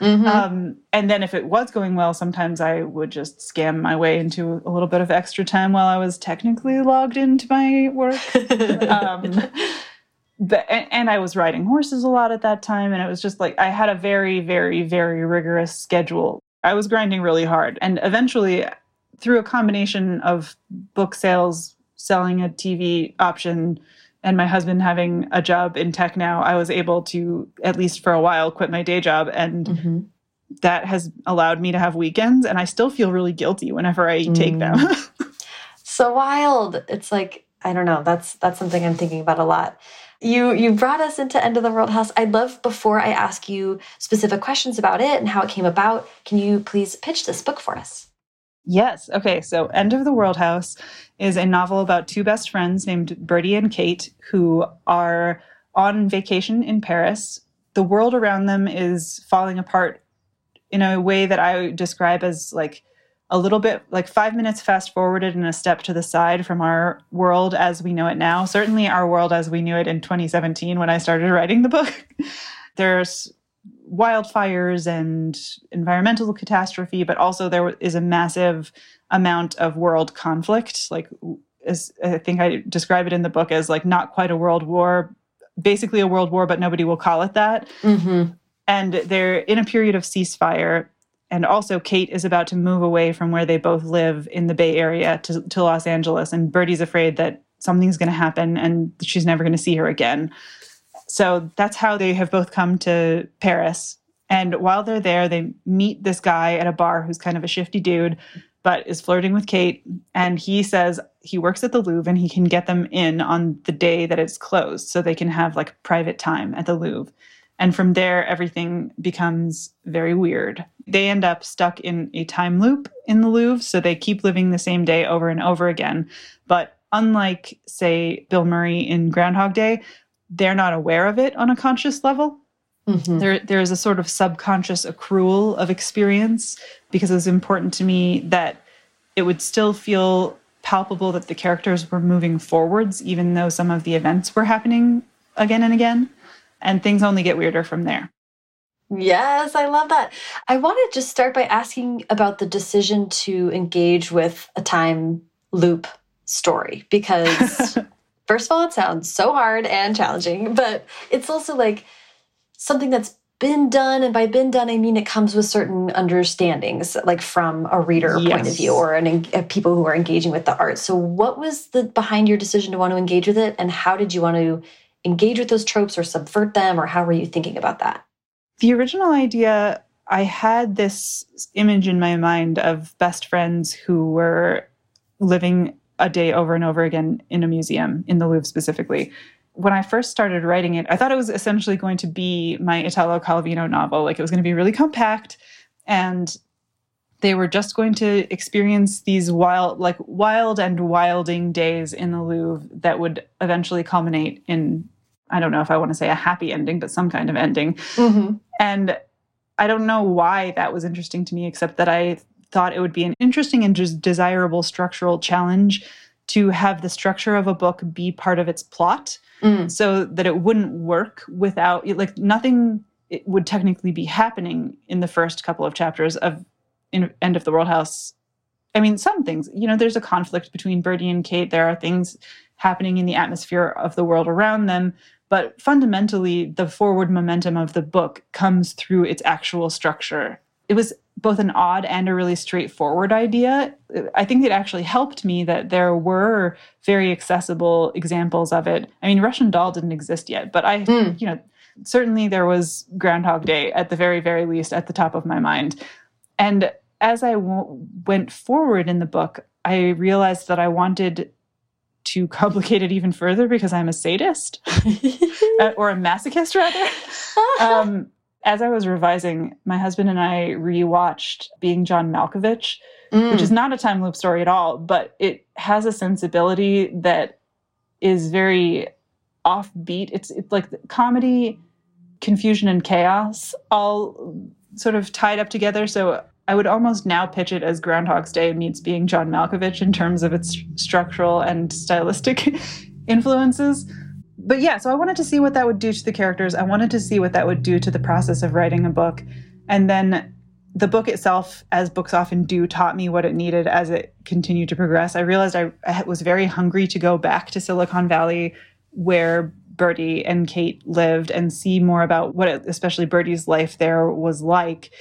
Mm -hmm. um, and then if it was going well, sometimes I would just scam my way into a little bit of extra time while I was technically logged into my work. um, but and I was riding horses a lot at that time and it was just like I had a very very very rigorous schedule. I was grinding really hard and eventually through a combination of book sales, selling a TV option and my husband having a job in tech now, I was able to at least for a while quit my day job and mm -hmm. that has allowed me to have weekends and I still feel really guilty whenever I mm. take them. So wild. It's like I don't know. That's that's something I'm thinking about a lot. You you brought us into End of the World House. I'd love before I ask you specific questions about it and how it came about, can you please pitch this book for us? Yes. Okay. So, End of the World House is a novel about two best friends named Bertie and Kate who are on vacation in Paris. The world around them is falling apart in a way that I describe as like a little bit like five minutes fast forwarded and a step to the side from our world as we know it now. Certainly, our world as we knew it in 2017 when I started writing the book. There's wildfires and environmental catastrophe, but also there is a massive amount of world conflict. Like, as I think I describe it in the book as like not quite a world war, basically a world war, but nobody will call it that. Mm-hmm. And they're in a period of ceasefire. And also, Kate is about to move away from where they both live in the Bay Area to, to Los Angeles. And Bertie's afraid that something's going to happen and she's never going to see her again. So that's how they have both come to Paris. And while they're there, they meet this guy at a bar who's kind of a shifty dude, but is flirting with Kate. And he says he works at the Louvre and he can get them in on the day that it's closed so they can have like private time at the Louvre. And from there, everything becomes very weird. They end up stuck in a time loop in the Louvre, so they keep living the same day over and over again. But unlike, say, Bill Murray in Groundhog Day, they're not aware of it on a conscious level. Mm-hmm. There, there is a sort of subconscious accrual of experience because it was important to me that it would still feel palpable that the characters were moving forwards, even though some of the events were happening again and again. And things only get weirder from there. Yes, I love that. I want to just start by asking about the decision to engage with a time loop story because first of all, it sounds so hard and challenging, but it's also like something that's been done. And by been done, I mean it comes with certain understandings, like from a reader yes. point of view or an, uh, people who are engaging with the art. So, what was the behind your decision to want to engage with it? And how did you want to engage with those tropes or subvert them? Or how were you thinking about that? The original idea, I had this image in my mind of best friends who were living a day over and over again in a museum, in the Louvre specifically. When I first started writing it, I thought it was essentially going to be my Italo Calvino novel. Like it was going to be really compact and they were just going to experience these wild like wild and wilding days in the Louvre that would eventually culminate in I don't know if I want to say a happy ending, but some kind of ending. Mm-hmm. And I don't know why that was interesting to me, except that I thought it would be an interesting and just desirable structural challenge to have the structure of a book be part of its plot mm. so that it wouldn't work without like nothing it would technically be happening in the first couple of chapters of end of the world house. I mean some things you know there's a conflict between Bertie and kate. There are things happening in the atmosphere of the world around them but fundamentally the forward momentum of the book comes through its actual structure it was both an odd and a really straightforward idea. I think it actually helped me that there were very accessible examples of it. I mean, Russian Doll didn't exist yet, but I, mm. you know, certainly there was Groundhog Day at the very, very least at the top of my mind. And as I went forward in the book, I realized that I wanted to complicate it even further because I'm a sadist uh, or a masochist, rather. Um, as I was revising, my husband and I rewatched Being John Malkovich, mm. which is not a time loop story at all, but it has a sensibility that is very offbeat. It's it's like comedy, confusion, and chaos all sort of tied up together. So I would almost now pitch it as Groundhog's Day meets Being John Malkovich in terms of its structural and stylistic influences but yeah, so I wanted to see what that would do to the characters. I wanted to see what that would do to the process of writing a book. And then the book itself, as books often do, taught me what it needed as it continued to progress. I realized I, I was very hungry to go back to Silicon Valley where Bertie and Kate lived and see more about what, it, especially Bertie's life there was like.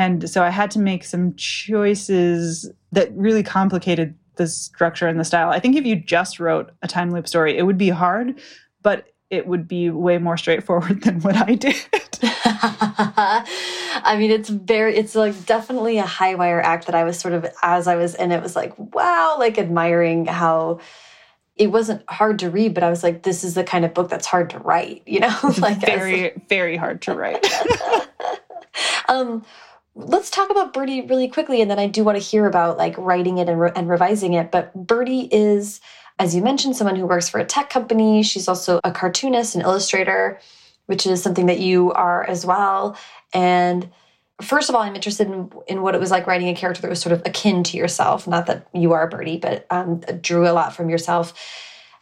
And so I had to make some choices that really complicated the structure and the style. I think if you just wrote a time loop story, it would be hard, but it would be way more straightforward than what I did. I mean, it's very, it's like definitely a high wire act that I was sort of, as I was in it, was like, wow, like admiring how it wasn't hard to read, but I was like, this is the kind of book that's hard to write, you know? like very, very hard to write. um, let's talk about Bertie really quickly, and then I do want to hear about like writing it and, re and revising it. But Bertie is, as you mentioned, someone who works for a tech company. She's also a cartoonist and illustrator, which is something that you are as well. And first of all, I'm interested in, in what it was like writing a character that was sort of akin to yourself. Not that you are Bertie, but um, drew a lot from yourself.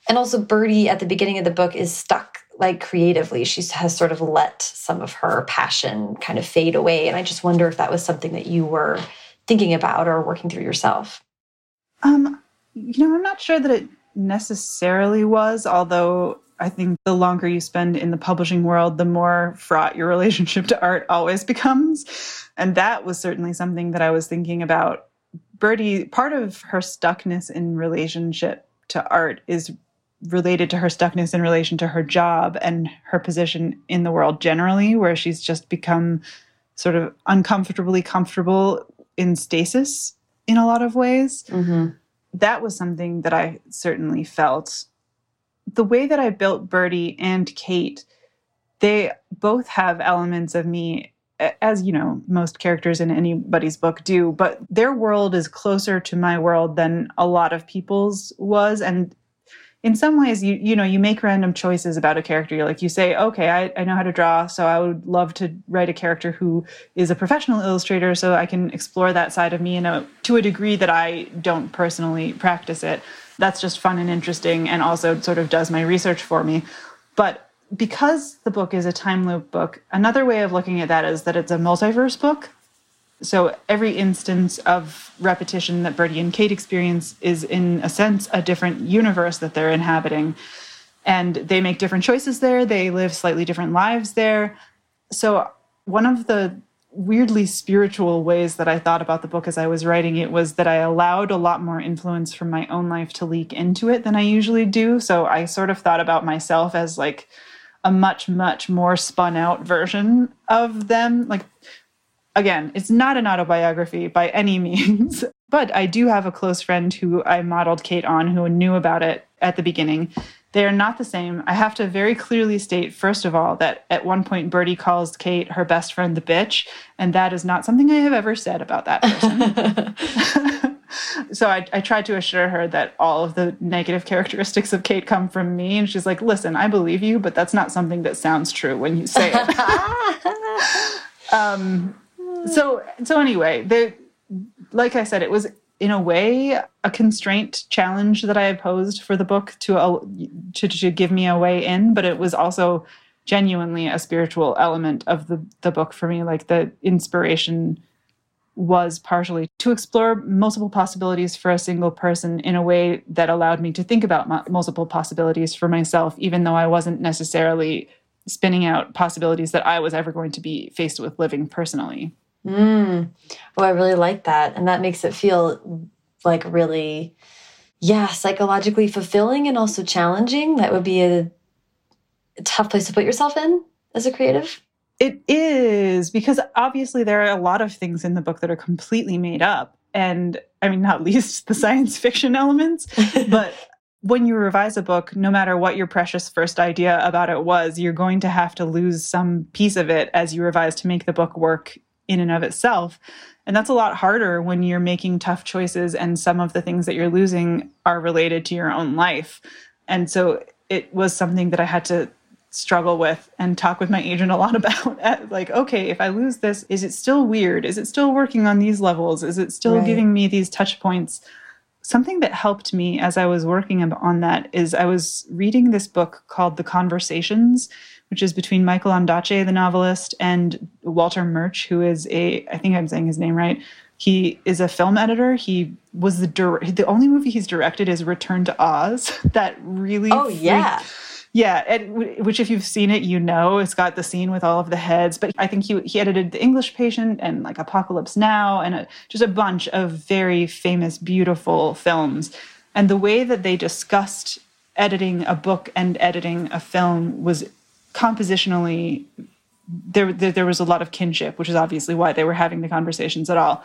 And also, Bertie at the beginning of the book is stuck like creatively. She has sort of let some of her passion kind of fade away. And I just wonder if that was something that you were thinking about or working through yourself. Um, you know, I'm not sure that it necessarily was, although I think the longer you spend in the publishing world, the more fraught your relationship to art always becomes. And that was certainly something that I was thinking about. Bertie, part of her stuckness in relationship to art is related to her stuckness in relation to her job and her position in the world generally, where she's just become sort of uncomfortably comfortable in stasis in a lot of ways. Mm -hmm. That was something that I certainly felt the way that I built Bertie and Kate, they both have elements of me as you know most characters in anybody's book do but their world is closer to my world than a lot of people's was and in some ways you you know you make random choices about a character you're like you say okay I, I know how to draw so i would love to write a character who is a professional illustrator so i can explore that side of me in a, to a degree that i don't personally practice it that's just fun and interesting and also sort of does my research for me. But because the book is a time loop book, another way of looking at that is that it's a multiverse book. So every instance of repetition that Bertie and Kate experience is, in a sense, a different universe that they're inhabiting. And they make different choices there, they live slightly different lives there. So, one of the weirdly spiritual ways that I thought about the book as I was writing it was that I allowed a lot more influence from my own life to leak into it than I usually do. So I sort of thought about myself as like a much, much more spun out version of them. Like, again, it's not an autobiography by any means, but I do have a close friend who I modeled Kate on who knew about it at the beginning. They are not the same. I have to very clearly state, first of all, that at one point Bertie calls Kate her best friend the bitch, and that is not something I have ever said about that person. so I, I tried to assure her that all of the negative characteristics of Kate come from me, and she's like, "Listen, I believe you, but that's not something that sounds true when you say it." um, so so anyway, the like I said, it was in a way a constraint challenge that I posed for the book to, uh, to to give me a way in, but it was also genuinely a spiritual element of the the book for me. Like the inspiration was partially to explore multiple possibilities for a single person in a way that allowed me to think about multiple possibilities for myself, even though I wasn't necessarily spinning out possibilities that I was ever going to be faced with living personally. Mm. Oh, I really like that. And that makes it feel like really, yeah, psychologically fulfilling and also challenging. That would be a, a tough place to put yourself in as a creative. It is because obviously there are a lot of things in the book that are completely made up. And I mean, not least the science fiction elements, but when you revise a book, no matter what your precious first idea about it was, you're going to have to lose some piece of it as you revise to make the book work in and of itself. And that's a lot harder when you're making tough choices and some of the things that you're losing are related to your own life. And so it was something that I had to struggle with and talk with my agent a lot about like okay if i lose this is it still weird is it still working on these levels is it still right. giving me these touch points something that helped me as i was working on that is i was reading this book called the conversations which is between Michael Ondaatje, the novelist, and Walter Murch, who is a, I think I'm saying his name right. He is a film editor. He was the the only movie he's directed is Return to Oz. That really, oh yeah, yeah. And, which, if you've seen it, you know it's got the scene with all of the heads. But I think he he edited The English Patient and like Apocalypse Now and a, just a bunch of very famous, beautiful films. And the way that they discussed editing a book and editing a film was compositionally there, there, there was a lot of kinship, which is obviously why they were having the conversations at all.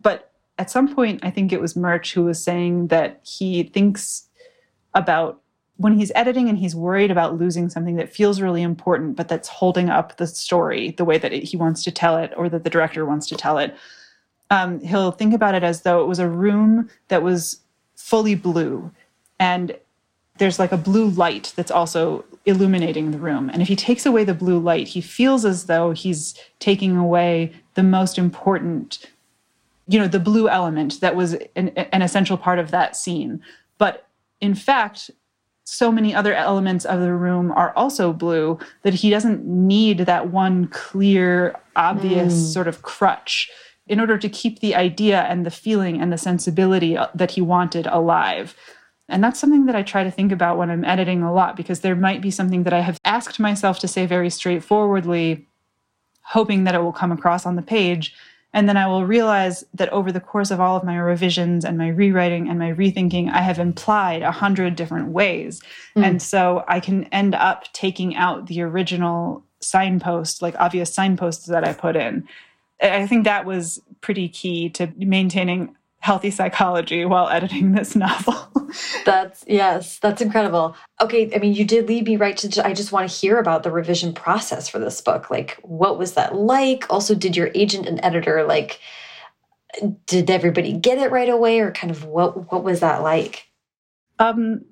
But at some point, I think it was Murch who was saying that he thinks about when he's editing and he's worried about losing something that feels really important, but that's holding up the story the way that it, he wants to tell it or that the director wants to tell it. Um, he'll think about it as though it was a room that was fully blue and there's like a blue light that's also illuminating the room. And if he takes away the blue light, he feels as though he's taking away the most important, you know, the blue element that was an, an essential part of that scene. But in fact, so many other elements of the room are also blue that he doesn't need that one clear, obvious mm. sort of crutch in order to keep the idea and the feeling and the sensibility that he wanted alive. And that's something that I try to think about when I'm editing a lot because there might be something that I have asked myself to say very straightforwardly, hoping that it will come across on the page. And then I will realize that over the course of all of my revisions and my rewriting and my rethinking, I have implied a hundred different ways. Mm. And so I can end up taking out the original signpost, like obvious signposts that I put in. I think that was pretty key to maintaining healthy psychology while editing this novel. that's yes, that's incredible. Okay, I mean, you did lead me right to. I just want to hear about the revision process for this book. Like, what was that like? Also, did your agent and editor like? Did everybody get it right away, or kind of what what was that like? Um,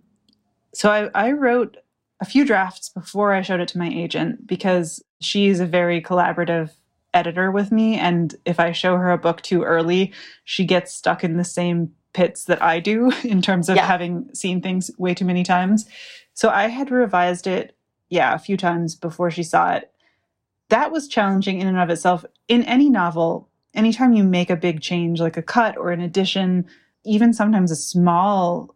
so I, I wrote a few drafts before I showed it to my agent because she's a very collaborative editor with me. And if I show her a book too early, she gets stuck in the same pits that I do in terms of yeah. having seen things way too many times. So I had revised it, yeah, a few times before she saw it. That was challenging in and of itself. In any novel, anytime you make a big change, like a cut or an addition, even sometimes a small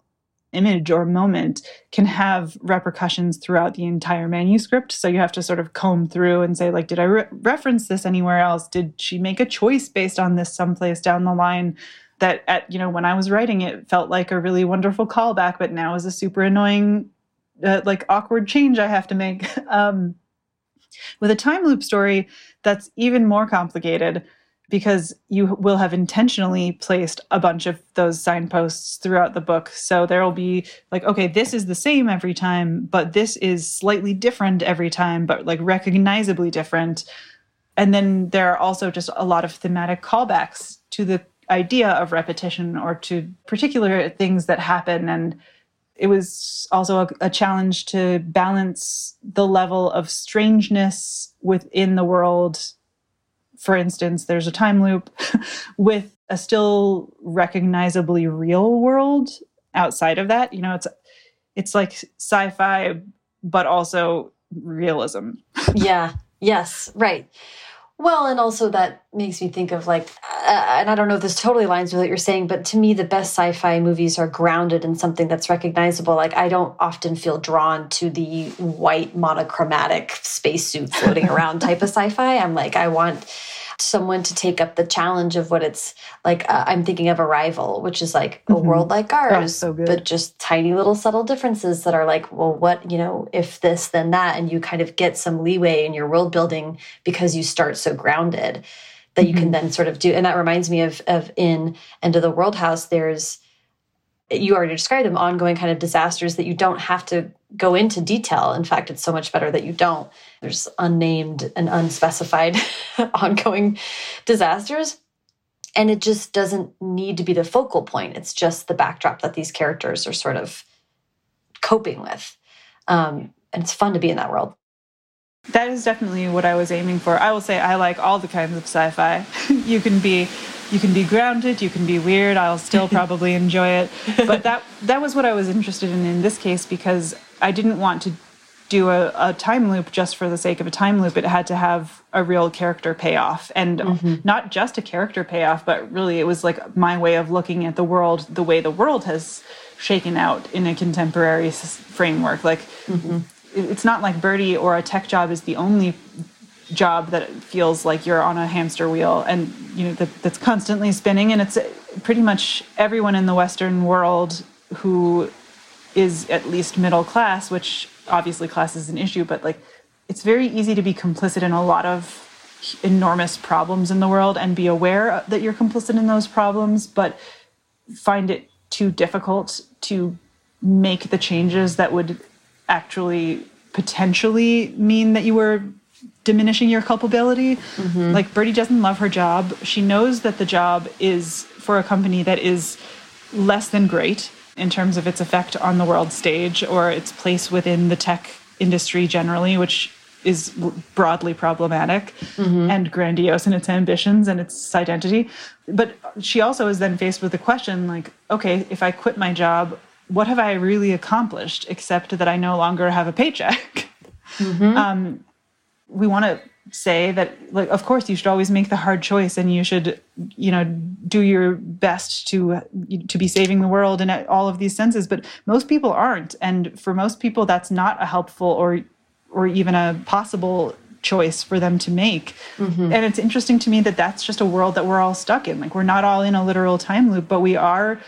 image or moment can have repercussions throughout the entire manuscript. So you have to sort of comb through and say, like, did I re reference this anywhere else? Did she make a choice based on this someplace down the line? That at you know when I was writing it felt like a really wonderful callback, but now is a super annoying, uh, like awkward change I have to make. um, with a time loop story, that's even more complicated because you will have intentionally placed a bunch of those signposts throughout the book. So there will be like, okay, this is the same every time, but this is slightly different every time, but like recognizably different. And then there are also just a lot of thematic callbacks to the idea of repetition or to particular things that happen. And it was also a, a challenge to balance the level of strangeness within the world for instance, there's a time loop with a still recognizably real world outside of that. You know, it's it's like sci-fi, but also realism. yeah. Yes. Right. Well, and also that makes me think of like, uh, and I don't know if this totally aligns with what you're saying, but to me, the best sci fi movies are grounded in something that's recognizable. Like, I don't often feel drawn to the white monochromatic spacesuit floating around type of sci fi. I'm like, I want someone to take up the challenge of what it's like. Uh, I'm thinking of Arrival, which is like a mm -hmm. world like ours, so but just tiny little subtle differences that are like, well, what, you know, if this, then that. And you kind of get some leeway in your world building because you start so grounded that you mm -hmm. can mm-hmm. then sort of do. And that reminds me of, of in End of the World House, there's, you already described them ongoing kind of disasters that you don't have to go into detail. In fact, it's so much better that you don't. There's unnamed and unspecified ongoing disasters. And it just doesn't need to be the focal point. It's just the backdrop that these characters are sort of coping with. Um, and it's fun to be in that world. That is definitely what I was aiming for. I will say I like all the kinds of sci-fi. you can be you can be grounded, you can be weird. I'll still probably enjoy it. But that that was what I was interested in in this case because I didn't want to do a, a, time loop just for the sake of a time loop. It had to have a real character payoff and mm -hmm. not just a character payoff, but really it was like my way of looking at the world the way the world has shaken out in a contemporary framework. Like mm -hmm. it's not like Bertie or a tech job is the only job that feels like you're on a hamster wheel and you know that, that's constantly spinning and it's pretty much everyone in the western world who is at least middle class which obviously class is an issue but like it's very easy to be complicit in a lot of enormous problems in the world and be aware that you're complicit in those problems, but find it too difficult to make the changes that would actually potentially mean that you were diminishing your culpability. Mm -hmm. Like Bertie doesn't love her job. She knows that the job is for a company that is less than great in terms of its effect on the world stage or its place within the tech industry generally, which is broadly problematic mm -hmm. and grandiose in its ambitions and its identity. But she also is then faced with the question like, okay, if I quit my job, what have I really accomplished except that I no longer have a paycheck? Mm -hmm. um, we want to say that like of course you should always make the hard choice and you should you know do your best to to be saving the world in all of these senses but most people aren't and for most people that's not a helpful or or even a possible choice for them to make. Mm -hmm. And it's interesting to me that that's just a world that we're all stuck in. Like we're not all in a literal time loop, but we are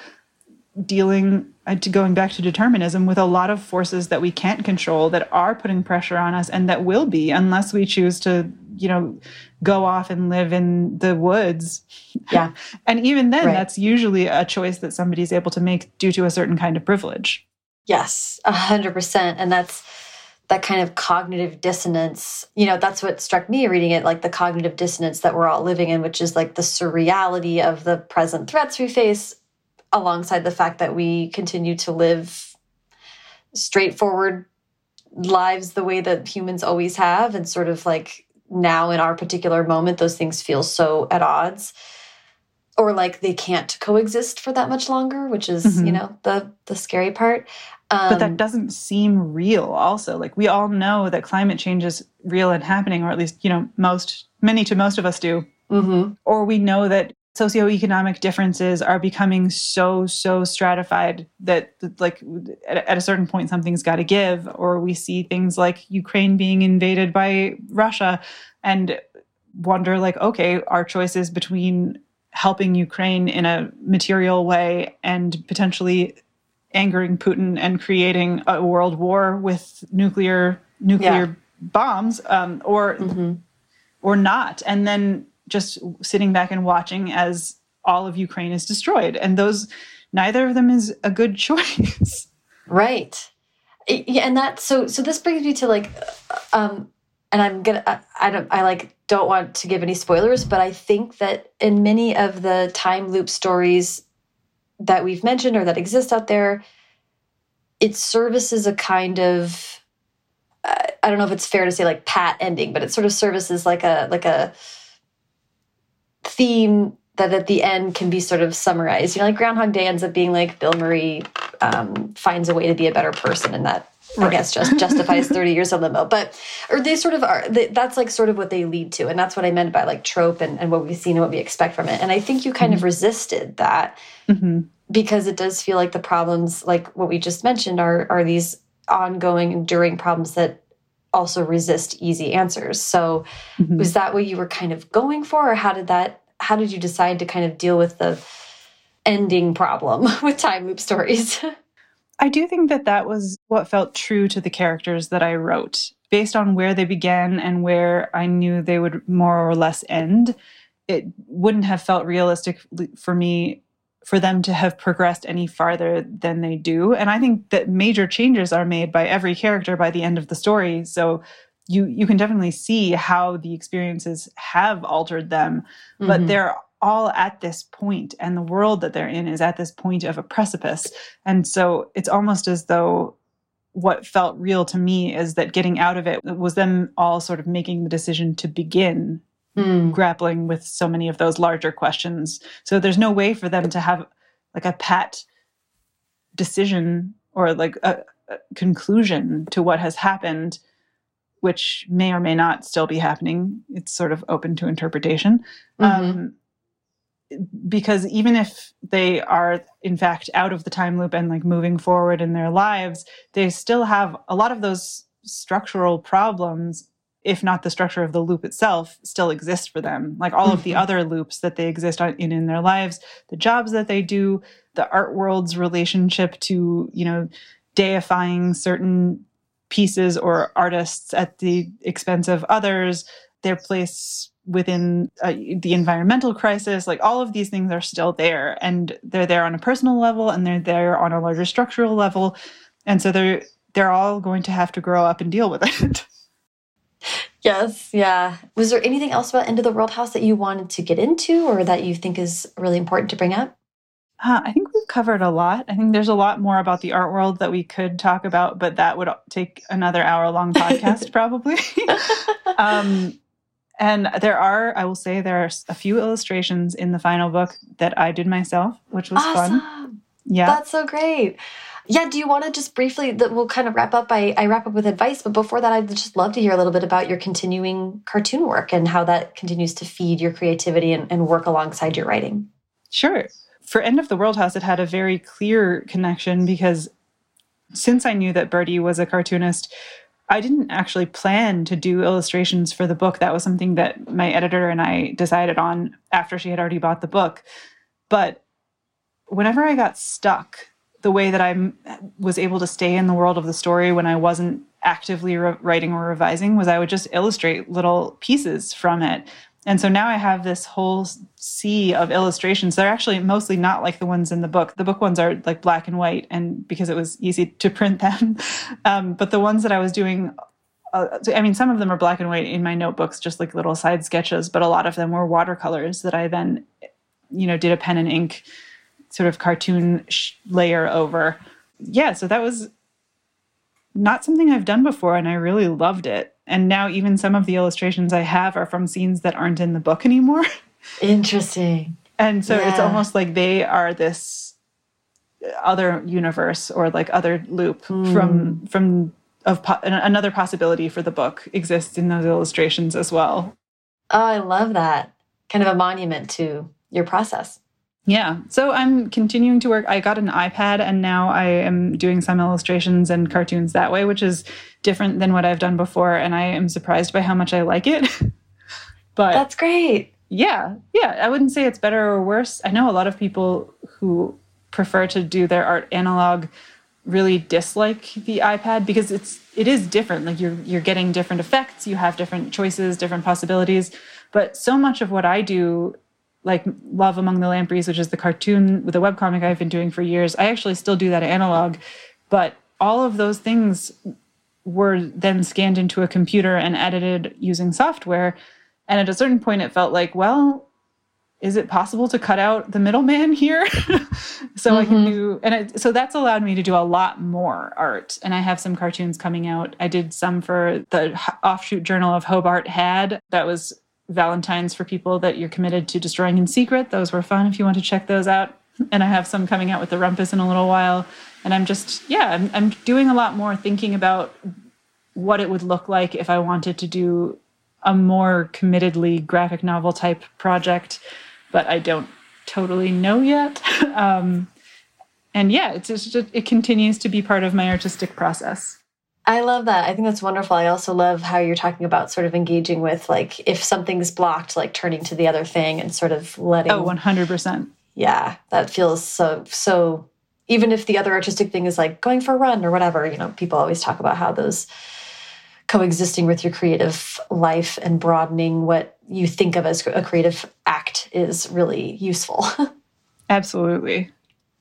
dealing Uh, to going back to determinism with a lot of forces that we can't control that are putting pressure on us and that will be unless we choose to you know go off and live in the woods. Yeah. And even then right. that's usually a choice that somebody's able to make due to a certain kind of privilege. Yes a hundred percent. And that's that kind of cognitive dissonance you know that's what struck me reading it like the cognitive dissonance that we're all living in which is like the surreality of the present threats we face alongside the fact that we continue to live straightforward lives the way that humans always have and sort of like now in our particular moment those things feel so at odds or like they can't coexist for that much longer which is mm -hmm. you know the the scary part um, but that um, doesn't seem real also. Like we all know that climate change is real and happening, or at least, you know, most, many to most of us do. Mm -hmm. Or we know that socioeconomic differences are becoming so, so stratified that, like, at, at a certain point, something's got to give. Or we see things like Ukraine being invaded by Russia and wonder, like, okay, our choices between helping Ukraine in a material way and potentially angering Putin and creating a world war with nuclear nuclear yeah. bombs, um, or mm -hmm. or not, and then just sitting back and watching as all of Ukraine is destroyed, and those neither of them is a good choice. Right. Yeah, and that so so this brings me to like, um, and I'm gonna I, I don't I like don't want to give any spoilers, but I think that in many of the time loop stories that we've mentioned or that exist out there, it services a kind of uh, I don't know if it's fair to say like pat ending, but it sort of services like a like a theme that at the end can be sort of summarized. You know, like Groundhog Day ends up being like Bill Murray um, finds a way to be a better person, and that right. I guess just justifies 30 years of limbo. But or they sort of are. They, that's like sort of what they lead to, and that's what I meant by like trope and, and what we've seen and what we expect from it. And I think you kind mm -hmm. of mm-hmm. resisted that. Mm -hmm because it does feel like the problems, like what we just mentioned, are are these ongoing, enduring problems that also resist easy answers. So, mm -hmm. was that what you were kind of going for, or how did that? How did you decide to kind of deal with the ending problem with time loop stories? I do think that that was what felt true to the characters that I wrote, based on where they began and where I knew they would more or less end. It wouldn't have felt realistic for me for them to have progressed any farther than they do. And I think that major changes are made by every character by the end of the story. So you you can definitely see how the experiences have altered them, mm -hmm. but they're all at this point and the world that they're in is at this point of a precipice. And so it's almost as though what felt real to me is that getting out of it was them all sort of making the decision to begin mm. grappling with so many of those larger questions. So there's no way for them to have like a pat decision or like a, a conclusion to what has happened, which may or may not still be happening. It's sort of open to interpretation. Mm -hmm. um, because even if they are in fact out of the time loop and like moving forward in their lives, they still have a lot of those structural problems if not the structure of the loop itself, still exist for them. Like all of the mm-hmm. other loops that they exist in in their lives, the jobs that they do, the art world's relationship to, you know, deifying certain pieces or artists at the expense of others, their place within uh, the environmental crisis, like all of these things are still there. And they're there on a personal level and they're there on a larger structural level. And so they're they're all going to have to grow up and deal with it. Yes, yeah. Was there anything else about End of the World House that you wanted to get into or that you think is really important to bring up? Uh, I think we've covered a lot. I think there's a lot more about the art world that we could talk about, but that would take another hour long podcast probably. um, and there are, I will say, there are a few illustrations in the final book that I did myself, which was awesome. fun. Yeah. That's so great. Yeah, do you want to just briefly, that we'll kind of wrap up, I, I wrap up with advice, but before that, I'd just love to hear a little bit about your continuing cartoon work and how that continues to feed your creativity and, and work alongside your writing. Sure. For End of the World House, it had a very clear connection because since I knew that Bertie was a cartoonist, I didn't actually plan to do illustrations for the book. That was something that my editor and I decided on after she had already bought the book. But whenever I got stuck the way that I was able to stay in the world of the story when I wasn't actively writing or revising was I would just illustrate little pieces from it. And so now I have this whole sea of illustrations. They're actually mostly not like the ones in the book. The book ones are like black and white, and because it was easy to print them. Um, but the ones that I was doing, uh, I mean, some of them are black and white in my notebooks, just like little side sketches, but a lot of them were watercolors that I then, you know, did a pen and ink sort of cartoon layer over. Yeah, so that was not something I've done before, and I really loved it. And now, even some of the illustrations I have are from scenes that aren't in the book anymore. Interesting. and so yeah. it's almost like they are this other universe or like other loop mm. from from of po another possibility for the book exists in those illustrations as well. Oh, I love that. Kind of a monument to your process. Yeah. So I'm continuing to work. I got an iPad and now I am doing some illustrations and cartoons that way, which is different than what I've done before. And I am surprised by how much I like it. but that's great. Yeah. Yeah. I wouldn't say it's better or worse. I know a lot of people who prefer to do their art analog really dislike the iPad because it's it is different. Like you're you're getting different effects, you have different choices, different possibilities. But so much of what I do like Love Among the Lampreys, which is the cartoon with the webcomic I've been doing for years. I actually still do that analog, but all of those things were then scanned into a computer and edited using software. And at a certain point, it felt like, well, is it possible to cut out the middleman here? so mm-hmm. I can mm-hmm. do, and it, so that's allowed me to do a lot more art. And I have some cartoons coming out. I did some for the offshoot journal of Hobart Had. That was Valentines for people that you're committed to destroying in secret. Those were fun if you want to check those out. And I have some coming out with the Rumpus in a little while. And I'm just, yeah, I'm, I'm doing a lot more thinking about what it would look like if I wanted to do a more committedly graphic novel type project, but I don't totally know yet. um, and yeah, it's just, it continues to be part of my artistic process. I love that. I think that's wonderful. I also love how you're talking about sort of engaging with like if something's blocked, like turning to the other thing and sort of letting. Oh, 100%. Yeah, that feels so, so. Even if the other artistic thing is like going for a run or whatever, you know, people always talk about how those coexisting with your creative life and broadening what you think of as a creative act is really useful. Absolutely.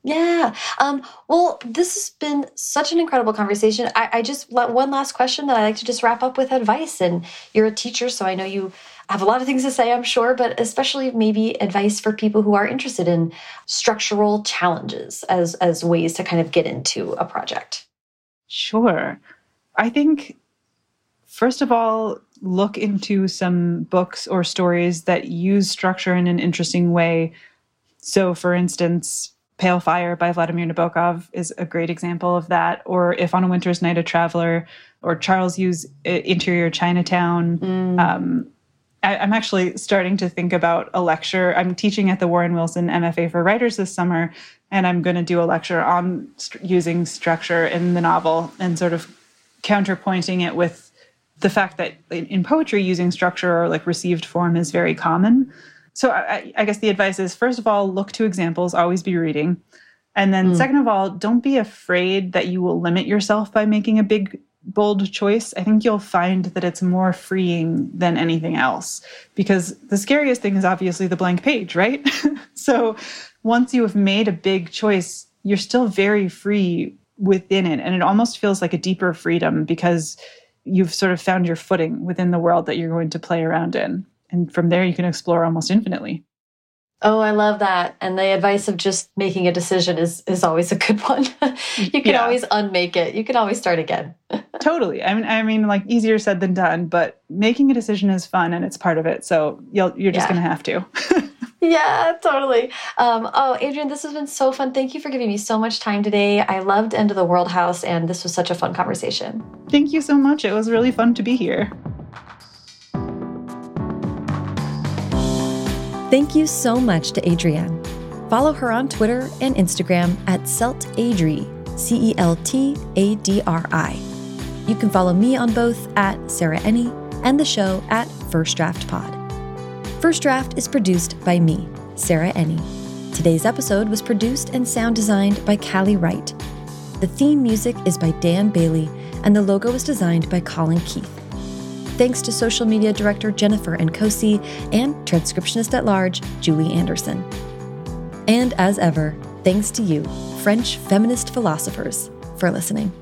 Yeah. Um, well, this has been such an incredible conversation. I, I just one last question that I like to just wrap up with advice. And you're a teacher, so I know you have a lot of things to say, I'm sure, but especially maybe advice for people who are interested in structural challenges as as ways to kind of get into a project. Sure. I think first of all, look into some books or stories that use structure in an interesting way. So, for instance, Pale Fire by Vladimir Nabokov is a great example of that. Or If on a Winter's Night a Traveler, or Charles Yu's uh, Interior Chinatown. Mm. Um, I, am actually starting to think about a lecture. I'm teaching at the Warren Wilson MFA for Writers this summer, and I'm going to do a lecture on st using structure in the novel and sort of counterpointing it with the fact that in poetry, using structure or like received form is very common so I, I, guess the advice is first of all, look to examples, always be reading. And then mm. second of all, don't be afraid that you will limit yourself by making a big bold choice, I think you'll find that it's more freeing than anything else. Because the scariest thing is obviously the blank page, right? so once you have made a big choice, you're still very free within it. And it almost feels like a deeper freedom because you've sort of found your footing within the world that you're going to play around in. And from there, you can explore almost infinitely. Oh, I love that. And the advice of just making a decision is is always a good one. you can yeah. always unmake it. You can always start again. totally. I mean I mean like easier said than done, but making a decision is fun and it's part of it. So you'll you're just yeah. going to have to. yeah, totally. Um, oh, Adrienne, this has been so fun. Thank you for giving me so much time today. I loved End of the World House and this was such a fun conversation. Thank you so much. It was really fun to be here. Thank you so much to Adrienne. Follow her on Twitter and Instagram at CeltAdri, C E L T A D R I. You can follow me on both at Sarah Enni and the show at First Draft Pod. First Draft is produced by me, Sarah Enni. Today's episode was produced and sound designed by Callie Wright. The theme music is by Dan Bailey, and the logo was designed by Colin Keith. Thanks to social media director Jennifer Nkosi and transcriptionist at large Julie Anderson. And as ever, thanks to you, French feminist philosophers, for listening.